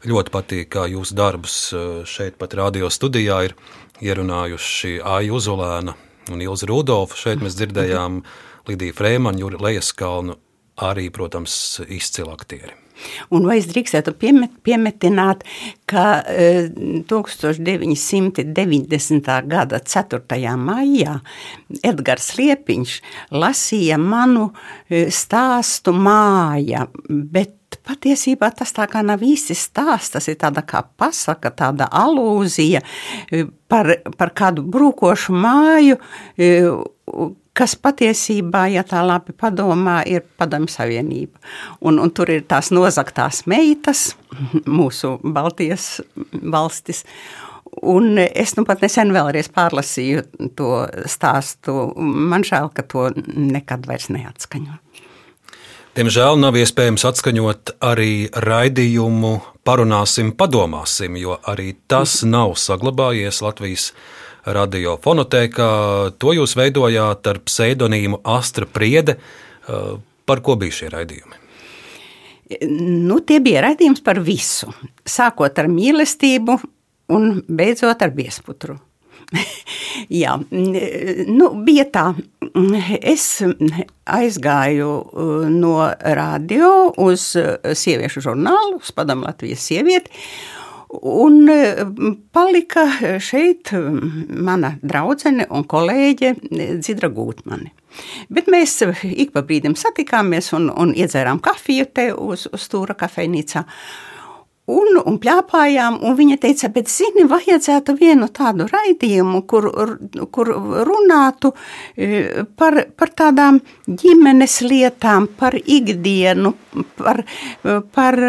ļoti patīk, kā jūsu darbus uh, šeit pat radio studijā ir ierunājuši Aija Uzolēna un Ilza Rudolfa. Šeit mēs dzirdējām Lidiju Frēmanu, Juri Lejaskalnu, arī, protams, izcilu aktieri. Un vai es drīkstētu piemet, piemetināt, ka e, 1990. gada 4. maijā Edgars Liepiņš lasīja manu e, stāstu māja, bet patiesībā tas tā kā nav īsti stāsts, tas ir tāda kā pasaka, tāda alūzija e, par, par kādu brūkošu māju, e, kas patiesībā, ja tā labi padomā, ir padomju savienība. Un, un tur ir tās nozaktās meitas, mūsu Baltijas valstis. Un es nu pat nesen vēlreiz pārlasīju to stāstu. Man žēl, ka to nekad vairs neatskaņo. Diemžēl nav iespējams atskaņot arī raidījumu Parunāsim, padomāsim, jo arī tas nav saglabājies Latvijas radiofonotēkā. To jūs veidojāt ar pseidonīmu Astra Priede. Par ko bija šie raidījumi? Nu, tie bija raidījums par visu. Sākot ar mīlestību un beidzot ar biesputru. Jā, nu, bija tā. Es aizgāju uh, no radio uz sieviešu žurnālu, uz Padomu Latvijas sievieti. Un uh, palika šeit mana draudzene un kolēģe Dzidra Gūtmane. Bet mēs ik pa brīdim satikāmies un, un iedzērām kafiju te uz, uz stūra kafejnīcā un, un plāpājām. Un viņa teica, bet zini, vajadzētu vienu tādu raidījumu, kur, kur runātu e, par, par tādām ģimenes lietām, par ikdienu, par, par,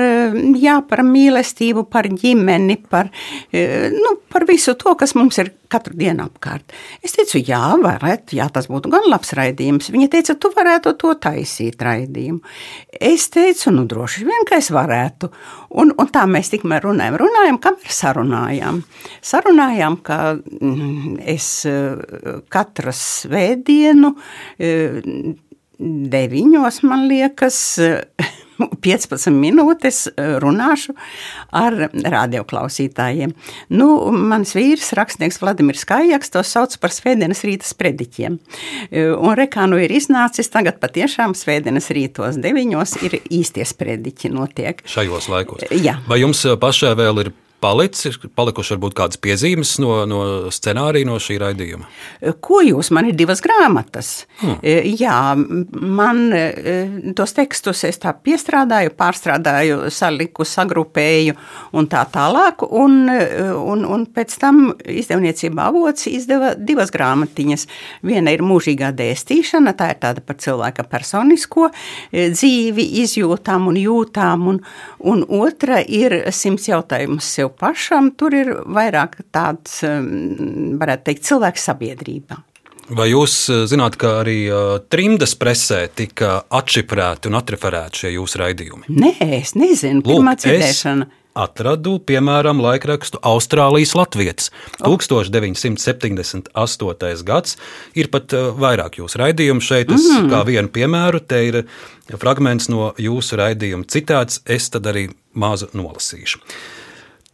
jā, par mīlestību, par ģimeni, par, e, nu, par visu to, kas mums ir katru dienu apkārt. Es teicu, jā, varētu, jā, tas būtu gan labs raidījums. Viņa teica, tu varētu to taisīt raidījumu. Es teicu, nu droši vien, ka es varētu. Un, un tā mēs tikmēr runājam, runājam, kamēr sarunājām. Sarunājām, ka mm, es eh, katru svētdienu eh, deviņos, man liekas, 15 minūtes runāšu ar radioklausītājiem. Nu, mans vīrs, rakstnieks Vladimirs Kājaks, to sauc par svētdienas rīta sprediķiem. Un rekā nu ir iznācis, tagad patiešām svētdienas rītos deviņos ir īstie sprediķi notiek. Šajos laikos. Jā. Vai jums pašai vēl ir palicis, palikuši varbūt kādas piezīmes no, no scenārija, no šī raidījuma? Ko jūs man ir divas grāmatas? Hmm. E, jā, man e, tos tekstus es tā piestrādāju, pārstrādāju, saliku, sagrupēju un tā tālāk, un, e, un, un pēc tam izdevniecība avots izdeva divas grāmatiņas. Viena ir mūžīgā dēstīšana, tā ir tāda par cilvēka personisko dzīvi, izjūtām un jūtām, un, un otra ir simts jautājumus sev sev pašam, tur ir vairāk tāds, um, varētu teikt, cilvēks sabiedrībā. Vai jūs uh, zināt, ka arī uh, trimdas presē tika atšifrēti un atreferēti šie jūsu raidījumi? Nē, es nezinu, pirmā dzirdēšana. Atradu, piemēram, laikrakstu Austrālijas Latvijas. Oh. 1978. gads ir pat uh, vairāk jūsu raidījumu šeit. Es, mm. Kā vienu piemēru, te ir fragments no jūsu raidījuma citāts, es tad arī mazu nolasīšu.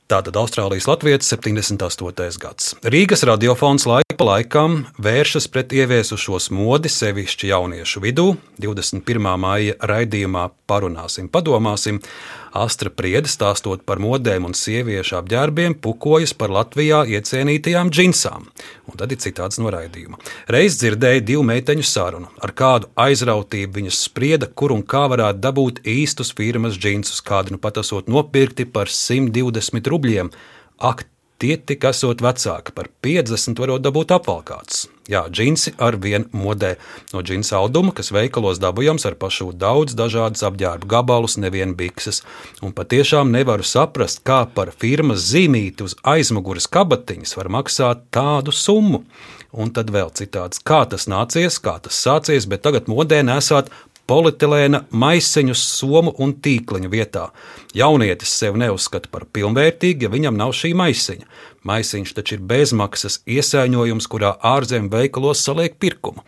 Tātad Austrālijas Latvijas 78. gads. Rīgas radiofons laika pa laikam vēršas pret ieviesušos modi sevišķi jauniešu vidū. 21. maija raidījumā parunāsim, padomāsim. Astra Priede stāstot par modēm un sieviešu apģērbiem, pukojas par Latvijā iecienītajām džinsām. Un tad ir citāts no raidījuma. Reiz dzirdēju divu meiteņu sarunu, ar kādu aizrautību viņas sprieda, kur un kā varētu dabūt īstus firmas džinsus, kādi nu pat esot nopirkti par 120 rubļiem. Ak, Tie tik esot vecāki par 50, varot dabūt apvalkāts. Jā, džinsi ar vienu modē no džinsa auduma, kas veikalos dabūjams ar pašu daudz dažādas apģērba gabalus, nevienu bikses. Un patiešām nevaru saprast, kā par firmas zīmīti uz aizmugures kabatiņas var maksāt tādu summu. Un tad vēl citāds, kā tas nācies, kā tas sācies, bet tagad modē nesāt polietilēna maisiņus somu un tīkliņu vietā. Jaunietis sev neuzskata par pilnvērtīgu, ja viņam nav šī maisiņa. Maisiņš taču ir bezmaksas iesaiņojums, kurā ārzemju veikalos saliek pirkumu.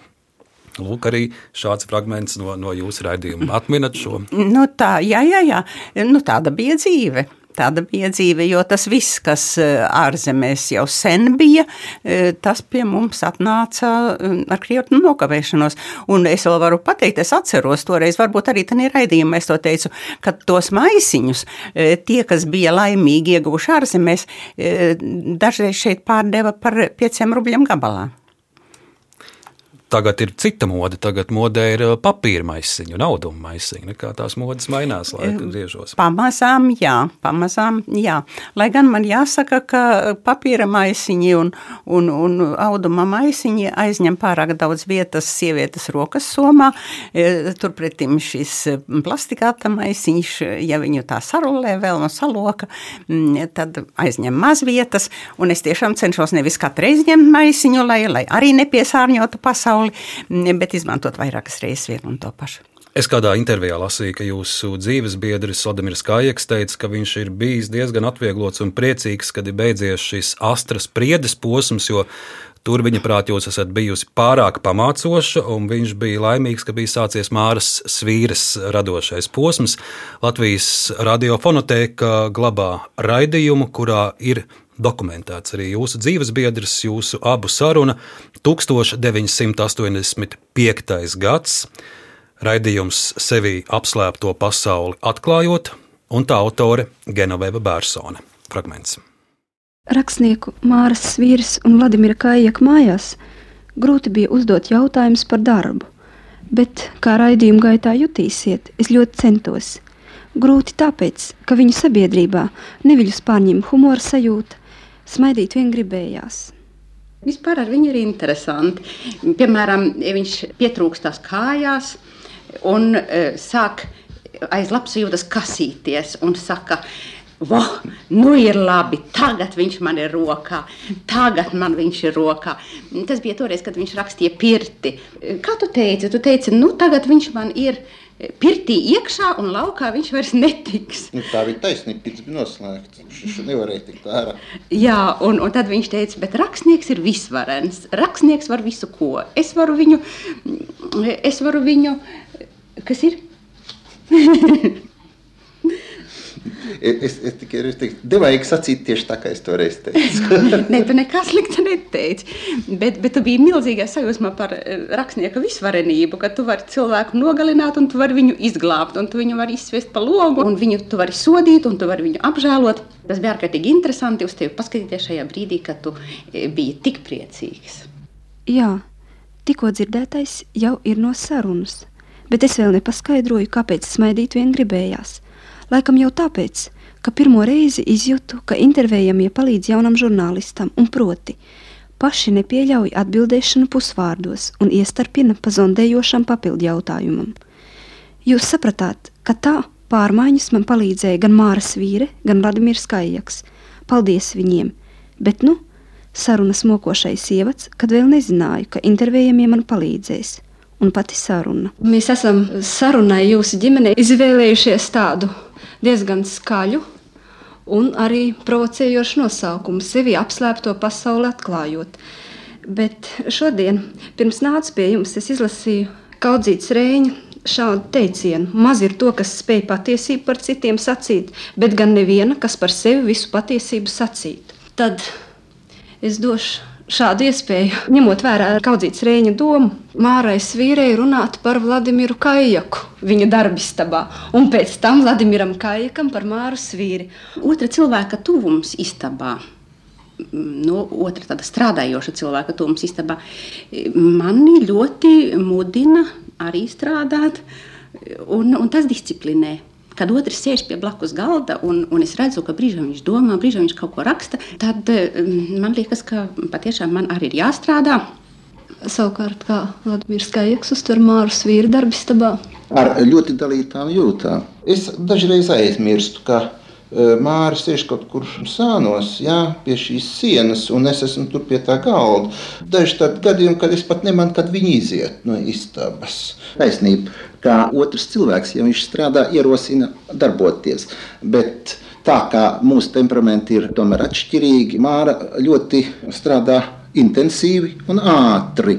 Lūk, arī šāds fragments no, no jūsu raidījuma. Atminat šo? Nu tā, jā, jā, jā. Nu, tāda bija dzīve tāda bija dzīve, jo tas viss, kas eh, ārzemēs jau sen bija, eh, tas pie mums atnāca eh, ar krietnu nokavēšanos. Un es vēl varu pateikt, es atceros toreiz, varbūt arī tādā raidījumā es to teicu, ka tos maisiņus tie, kas bija laimīgi ieguvuši ārzemēs, dažreiz šeit pārdeva par pieciem rubļiem gabalā. Tagad ir cita mode. Tagad modē ir uh, papīra maisiņu, naudu maisiņu. Kā tās modes mainās laika griežos. Pamazām, jā, pamazām, jā. Lai gan man jāsaka, ka papīra maisiņi un, un, un auduma maisiņi aizņem pārāk daudz vietas sievietes rokas somā. E, turpretim šis plastikāta maisiņš, ja viņu tā sarulē vēl no saloka, tad aizņem maz vietas. Un es tiešām cenšos nevis katru reizi ņemt maisiņu, lai, lai arī nepiesārņotu pasauli pasauli, bet izmantot vairākas reizes vienu un to pašu. Es kādā intervijā lasīju, ka jūsu dzīves biedrs Vladimirs Kājaks teica, ka viņš ir bijis diezgan atvieglots un priecīgs, kad ir beidzies šis astras priedes posms, jo tur viņa prāt jūs esat bijusi pārāk pamācoša, un viņš bija laimīgs, ka bija sācies Māras svīras radošais posms. Latvijas radiofonotēka glabā raidījumu, kurā ir dokumentēts arī jūsu dzīves biedrs, jūsu abu saruna 1985. gads. Raidījums sevi apslēpto pasauli atklājot, un tā autore Genoveva Bērsone. Fragments. Rakstnieku Māras Svīras un Vladimira Kājaka mājās grūti bija uzdot jautājumus par darbu, bet, kā raidījuma gaitā jutīsiet, es ļoti centos. Grūti tāpēc, ka viņu sabiedrībā neviļus pārņem humora sajūta, smaidīt vien gribējās. Vispār ar viņu ir interesanti. Piemēram, viņš pietrūkstās kājās, un uh, sāk aiz labs jūtas kasīties un saka, Vo, nu ir labi, tagad viņš man ir rokā, tagad man viņš ir rokā. Tas bija toreiz, kad viņš rakstīja pirti. Kā tu teici? Tu teici, nu tagad viņš man ir pirtī iekšā un laukā viņš vairs netiks. Nu, tā bija taisnība, pirts bija noslēgts. Viņš nevarēja tikt ārā. Jā, un, un tad viņš teica, bet rakstnieks ir visvarens. Rakstnieks var visu ko. Es varu viņu, es varu viņu Kas ir? es, es tikai teicu, devīgi sacīt tieši tā, kā es toreiz teicu. Nē, tu nekā slikta neteici. Bet, bet tu biji milzīgā sajūsmā par eh, rakstnieka visvarenību, ka tu vari cilvēku nogalināt, un tu vari viņu izglābt, un tu viņu vari izsviest pa logu, un viņu tu vari sodīt, un tu vari viņu apžēlot. Tas bija ārkārtīgi interesanti uz tevi paskatīties šajā brīdī, kad tu eh, biji tik priecīgs. Jā, tikko dzirdētais jau ir no sarunas bet es vēl nepaskaidroju, kāpēc smaidīt vien gribējās. Laikam jau tāpēc, ka pirmo reizi izjūtu, ka intervējamie palīdz jaunam žurnālistam, un proti, paši nepieļauj atbildēšanu pusvārdos un iestarpina pa zondējošam papildu jautājumam. Jūs sapratāt, ka tā pārmaiņas man palīdzēja gan Māras vīre, gan Vladimirs Kājaks. Paldies viņiem! Bet nu, sarunas mokošais ievads, kad vēl nezināju, ka intervējamie man palīdzēs un pati saruna. Mēs esam sarunai jūsu ģimenei izvēlējušies tādu diezgan skaļu un arī provocējošu nosaukumu, sevi apslēpto pasauli atklājot. Bet šodien, pirms nācu pie jums, es izlasīju Kaudzītas Rēņa šādu teicienu: Maz ir to, kas spēj patiesību par citiem sacīt, bet gan neviena, kas par sevi visu patiesību sacīt. Tad es došu šādu iespēju, ņemot vērā kaudzītas rēņa domu, Mārai Svīrei runāt par Vladimiru Kajaku viņa darbistabā, un pēc tam Vladimiram Kajakam par Māru Svīri. Otra cilvēka tuvums istabā. Nu, otra tāda strādājoša cilvēka tuvums istabā mani ļoti mudina arī strādāt, un, un tas disciplinē kad otrs sēž pie blakus galda un, un es redzu, ka brīžā viņš domā, brīžā viņš kaut ko raksta, tad mm, man liekas, ka patiešām man arī ir jāstrādā. Savukārt, kā Latvijas Kājaks uztver Māras vīru darbistabā? Ar ļoti dalītām jūtām. Es dažreiz aizmirstu, ka Māris sēž kaut kur sānos, jā, pie šīs sienas, un es esmu tur pie tā galda. Daži tādi gadījumi, kad es pat nemanu, kad viņi iziet no istabas. Taisnība kā otrs cilvēks, ja viņš strādā, ierosina darboties. Bet tā kā mūsu temperamenti ir tomēr atšķirīgi, Māra ļoti strādā intensīvi un ātri.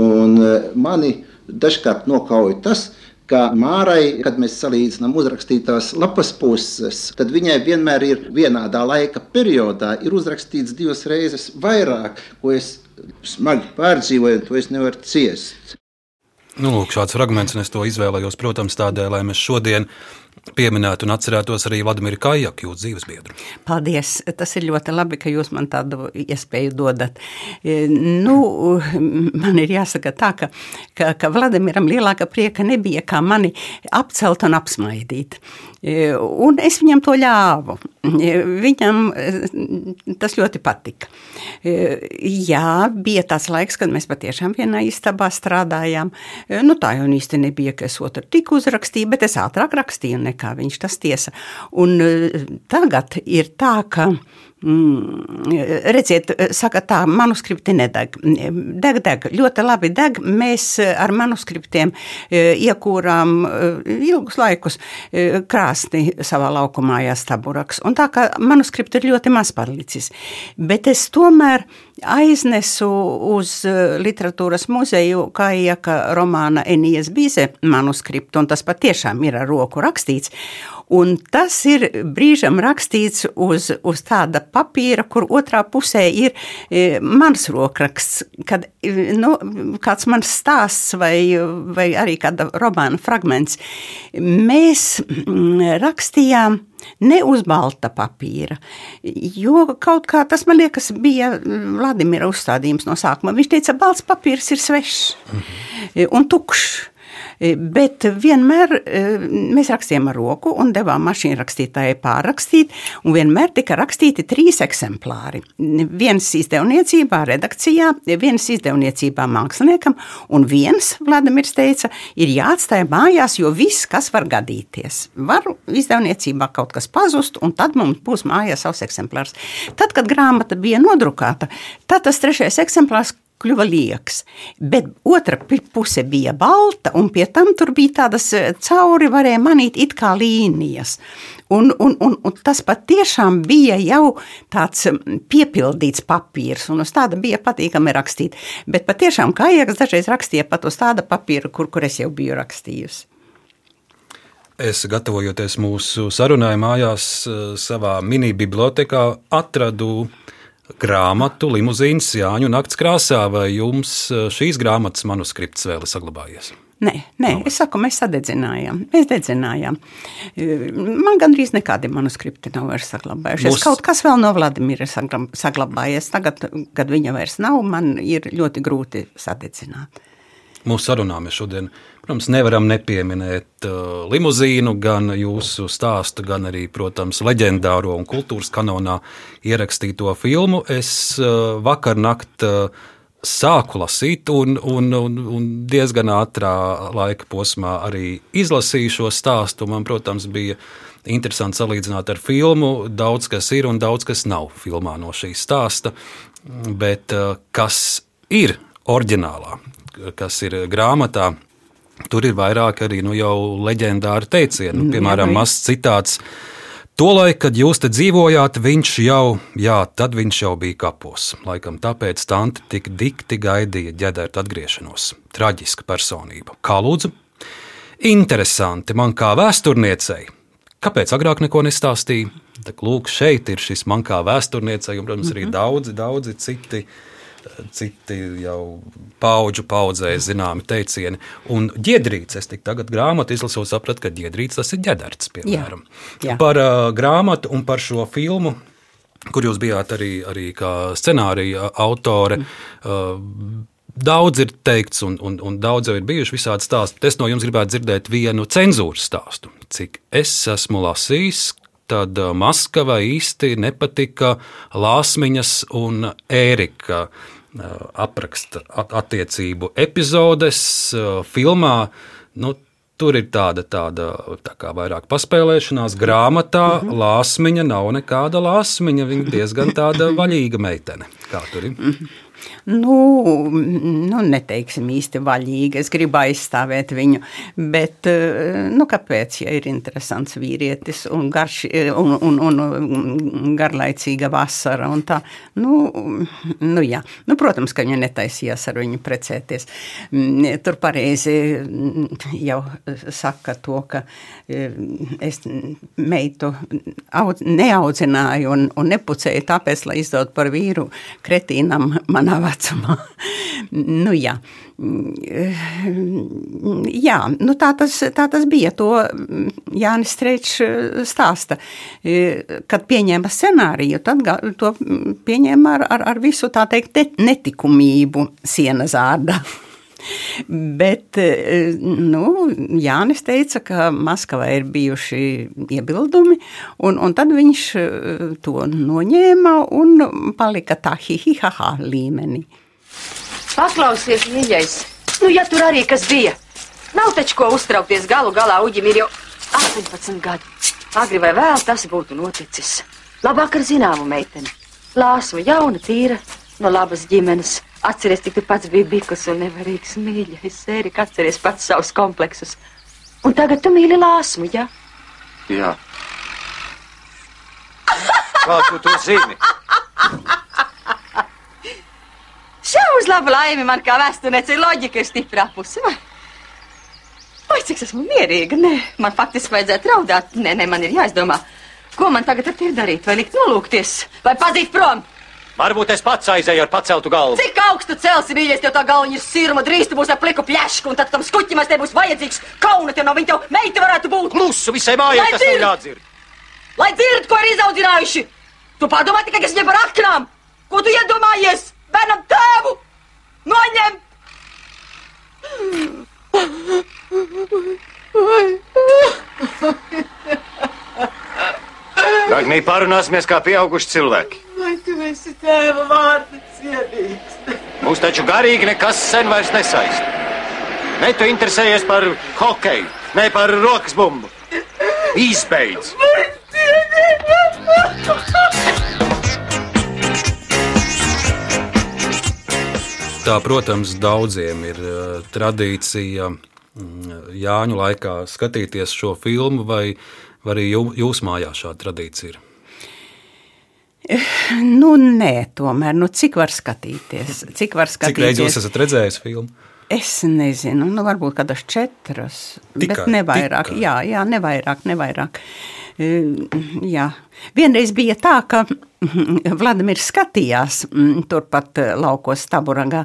Un e, mani dažkārt nokauja tas, ka Mārai, kad mēs salīdzinām uzrakstītās lapas puses, tad viņai vienmēr ir vienādā laika periodā uzrakstīts divas reizes vairāk, ko es smagi pārdzīvoju, un to es nevaru ciest. Nu, lūk, šāds fragments, un es to izvēlējos, protams, tādēļ, lai mēs šodien pieminētu un atcerētos arī Vladimiru Kajaku, jūsu dzīves biedru. Paldies! Tas ir ļoti labi, ka jūs man tādu iespēju dodat. E, nu, man ir jāsaka tā, ka, ka, ka Vladimiram lielāka prieka nebija kā mani apcelt un apsmaidīt. E, un es viņam to ļāvu. E, viņam tas ļoti patika. Jā, bija tāds laiks, kad mēs patiešām vienā istabā strādājām. Nu, tā jau īsti nebija, ka es otru tik uzrakstīju, bet es ātrāk rakstīju nekā viņš tas tiesa. Un tagad ir tā, ka redziet, saka tā, manuskripti nedeg. Deg, deg, ļoti labi deg. Mēs ar manuskriptiem e, iekūrām e, ilgus laikus e, krāsni savā laukumā, jāstaburaks. Un tā kā manuskripti ir ļoti maz palicis. Bet es tomēr aiznesu uz literatūras muzeju Kājaka romāna Enijas Bīze manuskriptu, un tas patiešām ir ar roku rakstīts. Un tas ir brīžam rakstīts uz, uz tāda papīra, kur otrā pusē ir e, mans rokraksts, kad e, nu, kāds mans stāsts vai, vai arī kāda romāna fragments. Mēs mm, rakstījām ne uz balta papīra, jo kaut kā tas, man liekas, bija Vladimira uzstādījums no sākuma. Viņš teica, balts papīrs ir svešs mhm. un tukšs. E, bet vienmēr e, mēs rakstījām ar roku un devām mašīnu rakstītājai pārrakstīt, un vienmēr tika rakstīti trīs eksemplāri. Viens izdevniecībā, redakcijā, viens izdevniecībā māksliniekam, un viens, Vladimirs teica, ir jāatstāj mājās, jo viss, kas var gadīties. Var izdevniecībā kaut kas pazust, un tad mums būs mājās savs eksemplārs. Tad, kad grāmata bija nodrukāta, tad tas trešais eksemplārs kļuva lieks. Bet otra puse bija balta, un pie tam tur bija tādas eh, cauri, varēja manīt it kā līnijas. Un, un, un, un tas patiešām bija jau tāds piepildīts papīrs, un uz tāda bija patīkami rakstīt. Bet patiešām Kājāks dažreiz rakstīja pat uz tāda papīra, kur, kur es jau biju rakstījusi. Es, gatavojoties mūsu sarunai mājās, eh, savā mini bibliotekā, atradu grāmatu Limuzīnas Jāņu nakts krāsā, vai jums eh, šīs grāmatas manuskripts vēl ir saglabājies? Nē, nē es saku, mēs sadedzinājām. Mēs dedzinājām. Man gandrīz nekādi manuskripti nav vairs saglabājušies. Mūs... Kaut kas vēl no Vladimira ir saglabājies. Tagad, kad viņa vairs nav, man ir ļoti grūti sadedzināt. Mūsu sarunā mēs šodien Protams, nevaram nepieminēt uh, limuzīnu, gan jūsu stāstu, gan arī, protams, leģendāro un kultūras kanonā ierakstīto filmu. Es uh, vakar naktī uh, sāku lasīt, un, un, un, un diezgan ātrā laika posmā arī izlasīju šo stāstu. Man, protams, bija interesanti salīdzināt ar filmu. Daudz kas ir un daudz kas nav filmā no šī stāsta. Bet uh, kas ir oriģinālā, kas ir grāmatā, Tur ir vairāk arī nu, jau leģendāri teicieni, nu, piemēram, mazs citāts. Tolaik, kad jūs te dzīvojāt, viņš jau, jā, tad viņš jau bija kapos. Laikam tāpēc tante tik dikti gaidīja ģedērt atgriešanos. Traģiska personība. Kā lūdzu? Interesanti man kā vēsturniecei. Kāpēc agrāk neko nestāstīja? Tā lūk, šeit ir šis man kā vēsturniecei, un, protams, arī mhm. daudzi, daudzi citi citi jau paudžu paudzē zināmi teicieni. Un ģēdrīts, es tik tagad grāmatu izlasīju, sapratu, ka ģēdrīts tas ir ģedarts, piemēram. Jā, jā. Par uh, grāmatu un par šo filmu. Kur jūs bijāt arī, arī kā scenārija autore? Mm. Daudz ir teikts, un, un, un daudz jau ir bijuši visādi stāsti. Es no jums gribētu dzirdēt vienu cenzūras stāstu. Cik es esmu lasījis, tad uh, Maskavai īsti nepatika Lāsmiņas un Ērika uh, apraksta attiecību epizodes uh, filmā. Nu, Tur ir tāda, tāda tā kā vairāk paspēlēšanās. Grāmatā -hmm. lāsmiņa nav nekāda lāsmiņa. Viņa diezgan tāda vaļīga meitene. Kā tur ir? Mm. Nu, nu, neteiksim īsti vaļīgi. Es gribu aizstāvēt viņu. Bet, eh, nu, kāpēc, ja ir interesants vīrietis un, garš, un, un, un garlaicīga vasara un tā? Nu, nu, jā. nu, protams, ka viņa netaisījās ar viņu precēties. Mm, tur pareizi jau saka to, ka eh, es meitu neaudzināju un, un nepucēju tāpēc, lai izdot par vīru kretīnam manā manā vecumā. nu, jā. jā, nu tā, tas, tā tas bija. To Jānis Strečs stāsta. Kad pieņēma scenāriju, tad to pieņēma ar, ar, ar visu tā teikt netikumību sienas ārdā. Bet nu, Jānis teica, ka Maskavā ir bijuši iebildumi, un, un tad viņš to noņēma un palika tā hihihaha līmenī. Paklausies, mīļais, nu ja tur arī kas bija, nav taču ko uztraukties galu galā, Uģim ir jau 18 gadi. Agri vai vēl tas būtu noticis. Labāk ar zināmu meiteni. Lāsma, jauna, tīra, no labas ģimenes. Atceries, cik tu pats biji bikus un nevarīgs mīļais. Ērika, atceries pats savus kompleksus. Un tagad tu mīli lāsmu, jā? Jā. Kā tu to zini? Šā uz labu laimi man kā vēsturniece loģika ir stiprā puse. Vai? vai cik esmu mierīga? Nē, man faktiski vajadzētu raudāt. Nē, nē, man ir jāizdomā, ko man tagad ar tevi darīt. Vai likt nolūkties, vai pazīt prom? Varbūt es pats aizēju ar paceltu galvu. Cik augstu celsi, mīļais, tev tā galva ir sirma, drīz tu būsi ar pliku pļašku, un tad tam skuķim te būs vajadzīgs kauna, tev no viņa tev meita varētu būt. Klusu visai mājai, tas dzird! jādzird. Lai dzird, ko ir izaudzinājuši! Tu padomā tikai, kas viņam par aknām! Ko tu iedomājies? Bērnam tēvu! Noņem! Agnī, parunāsimies kā pieauguši cilvēki. Vai tu esi tēva vārdu cienīgs? Mūs taču garīgi nekas sen vairs nesaista. Ne tu interesējies par hokeju, ne par rokas bumbu. Izbeidz! Tā, protams, daudziem ir uh, tradīcija mm, Jāņu laikā skatīties šo filmu, vai, vai arī jū, jūs mājās šāda tradīcija ir. Nu, nē, tomēr, nu, cik var skatīties? Cik var Cik reizes jūs skatīties? esat redzējis filmu? Es nezinu, nu, varbūt kādas četras, Tikai, bet ne vairāk. tikai. Jā, jā, ne vairāk, ne vairāk. Eh, Jā. Vienreiz bija tā, ka Vladimirs skatījās mm, turpat eh, laukos Staburagā,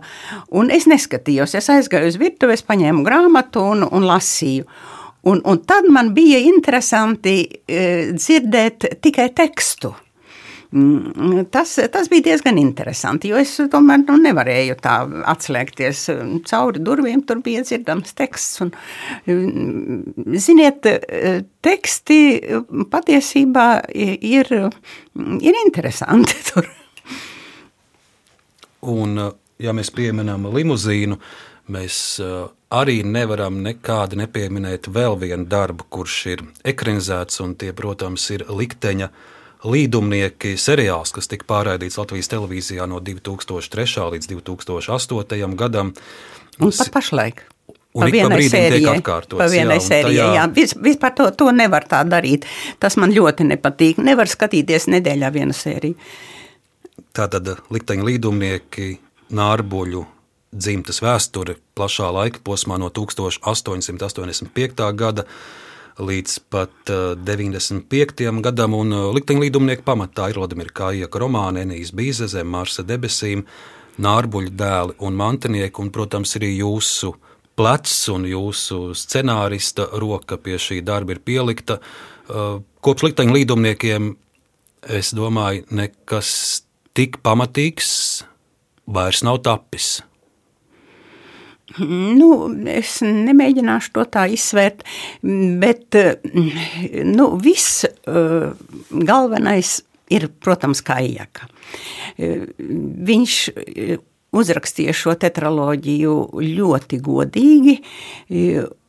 un es neskatījos. Es aizgāju uz virtuvi, es paņēmu grāmatu un, un lasīju. Un, un tad man bija interesanti eh, dzirdēt tikai tekstu. Mm, Tas, tas bija diezgan interesanti, jo es tomēr nu, nevarēju tā atslēgties cauri durvīm. Tur bija dzirdams teksts. Un, mm, ziniet, teksti patiesībā ir, ir interesanti. Tur. Un, ja mēs pieminam limuzīnu, mēs uh, arī nevaram nekādi nepieminēt vēl vienu darbu, kurš ir ekranizēts, un tie, protams, ir likteņa līdumnieki seriāls, kas tika pārraidīts Latvijas televīzijā no 2003. līdz 2008. gadam. Un pat pašlaik. Un Pa vienai sērijai. Pa vienai jā, sērijai, jā. Vis, vispār to, to nevar tā darīt. Tas man ļoti nepatīk. Nevar skatīties nedēļā vienu sēriju. Tātad likteņa līdumnieki, nārbuļu dzimtas vēsture plašā laika posmā no 1885. gada līdz pat uh, 95. gadam, un likteņa līdumnieki pamatā ir Vladimir Kājaka romāni, Enijas Bīze zem Marsa debesīm, nārbuļu dēli un mantinieki, un, protams, arī jūsu plecs un jūsu scenārista roka pie šī darba ir pielikta. Uh, Kopš likteņa līdumniekiem, es domāju, nekas tik pamatīgs vairs nav tapis. Nu, es nemēģināšu to tā izsvērt, bet nu, viss eh, galvenais ir, protams, Kājaka. Viņš eh, uzrakstīja šo tetraloģiju ļoti godīgi.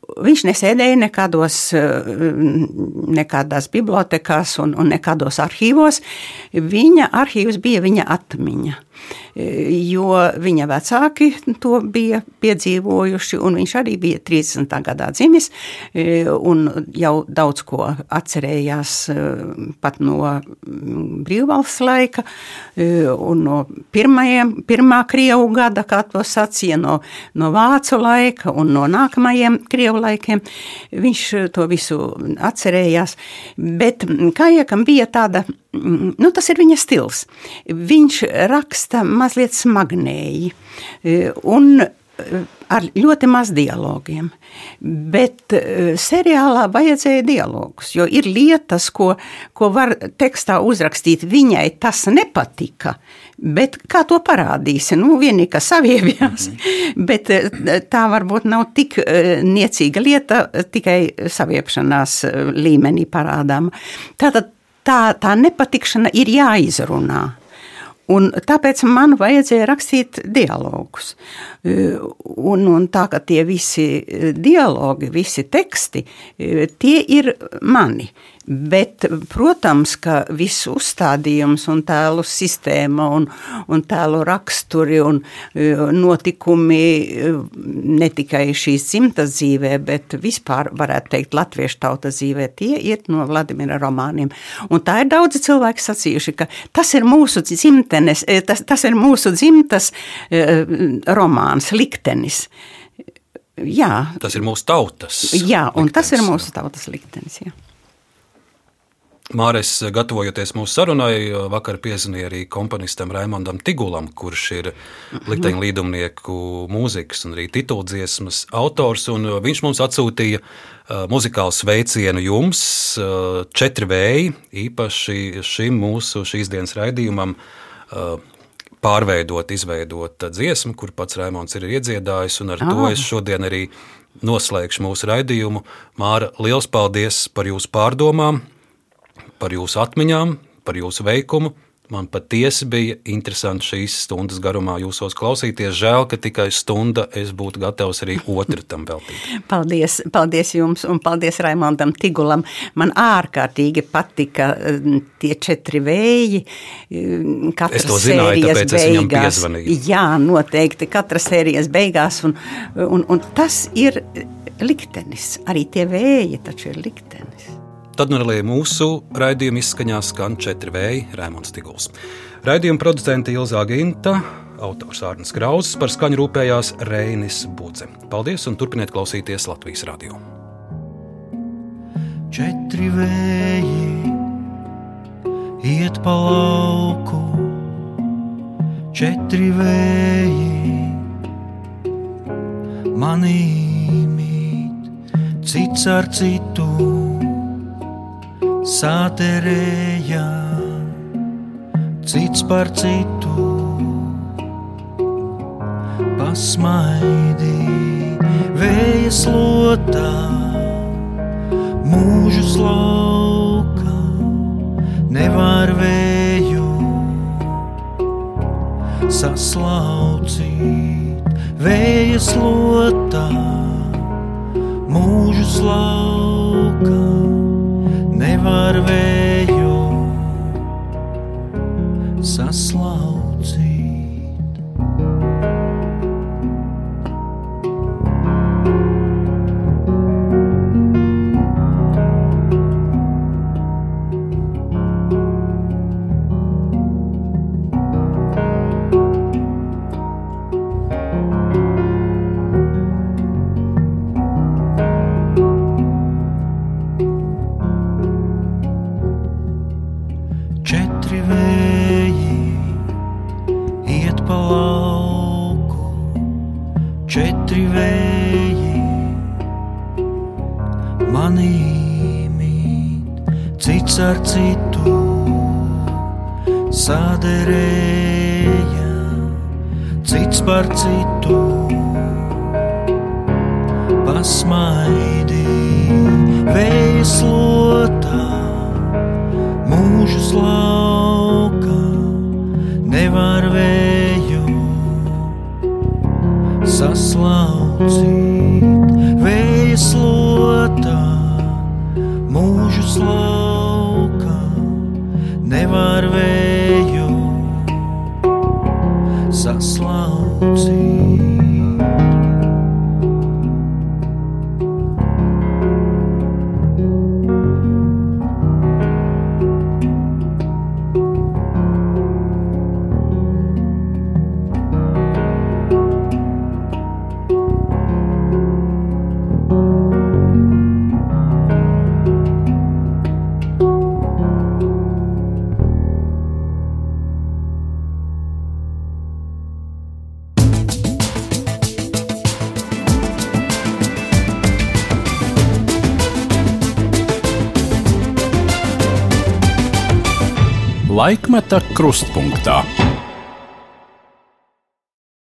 Viņš nesēdēja nekādos, eh, nekādās bibliotekās un, un nekādos arhīvos. Viņa arhīvs bija viņa atmiņa, eh, jo viņa vecāki to bija piedzīvojuši, un viņš arī bija 30. gadā dzimis, eh, un jau daudz ko atcerējās pat no mm, brīvvalsts laika, un no pirmajiem, pirmā Krievu gada, kā to sacīja, no, no Vācu laika un no nākamajiem Krievu laikiem. Viņš to visu atcerējās, bet Kājekam bija tāda, mm, nu tas ir viņa stils. Viņš raksta mazliet smagnēji eh, un eh, ar ļoti maz dialogiem. Bet eh, seriālā vajadzēja dialogus, jo ir lietas, ko, ko var tekstā uzrakstīt. Viņai tas nepatika, bet kā to parādīsi? Nu, vienīgi, ka saviebjās, bet eh, tā varbūt nav tik eh, niecīga lieta, tikai saviepšanās eh, līmenī parādām. Tātad tā, tā nepatikšana ir jāizrunā. Un tāpēc man vajadzēja rakstīt dialogus. Un, un tā kā tie visi dialogi, visi teksti, tie ir mani. Bet, protams, ka viss uzstādījums un tēlu sistēma un, un tēlu raksturi un e, notikumi e, ne tikai šīs dzimtas dzīvē, bet vispār varētu teikt latviešu tautas dzīvē, tie ir no Vladimira romāniem. Un tā ir daudzi cilvēki sacījuši, ka tas ir mūsu dzimtenes, e, tas, tas ir mūsu dzimtas romāns, liktenis. Jā. Tas ir mūsu tautas. Jā, un liktenis. tas ir mūsu tautas liktenis. Jā. Māris, gatavojoties mūsu sarunai, vakar piezvanīja arī komponistam Raimondam Tigulam, kurš ir likteņlīdumnieku mūzikas un arī tituldziesmas autors. Viņš mums atsūtīja uh, muzikālu sveicienu jums, uh, četri vēji, īpaši šim mūsu šīs dienas raidījumam. Uh, pārveidot, izveidot dziesmu, kur pats Raimons ir iedziedājis, un ar oh. to es šodien arī noslēgšu mūsu raidījumu. Māra, liels paldies par jūsu pārdomām! Par jūsu atmiņām, par jūsu veikumu. Man patiesi bija interesanti šīs stundas garumā jūsos klausīties. Žēl, ka tikai stunda es būtu gatavs arī otru tam veltīt. Paldies, paldies jums un paldies Raimondam Tigulam. Man ārkārtīgi patika mm, tie četri vēji. Katras es to zināju, tāpēc beigās. es viņam piezvanīju. Jā, noteikti, katras sērijas beigās. Un, un, un tas ir liktenis. Arī tie vēji taču ir liktenis. Tad nu arī mūsu raidījuma izskaņā skan četri vēji Rēmons Tiguls. Raidījuma producente Ilza Ginta, autors Ārnis Krausas par skaņu rūpējās Reinis Budze. Paldies un turpiniet klausīties Latvijas radio. Četri vēji iet pa lauku, četri vēji manī mīt, cits ar citu sāterēja cits par citu. Pasmaidī vēja slotā, mūžu slauka, nevar vēju saslaucīt. Vēja slotā, mūžu slauka nevar vēju saslaucīt. Laikmeta krustpunktā.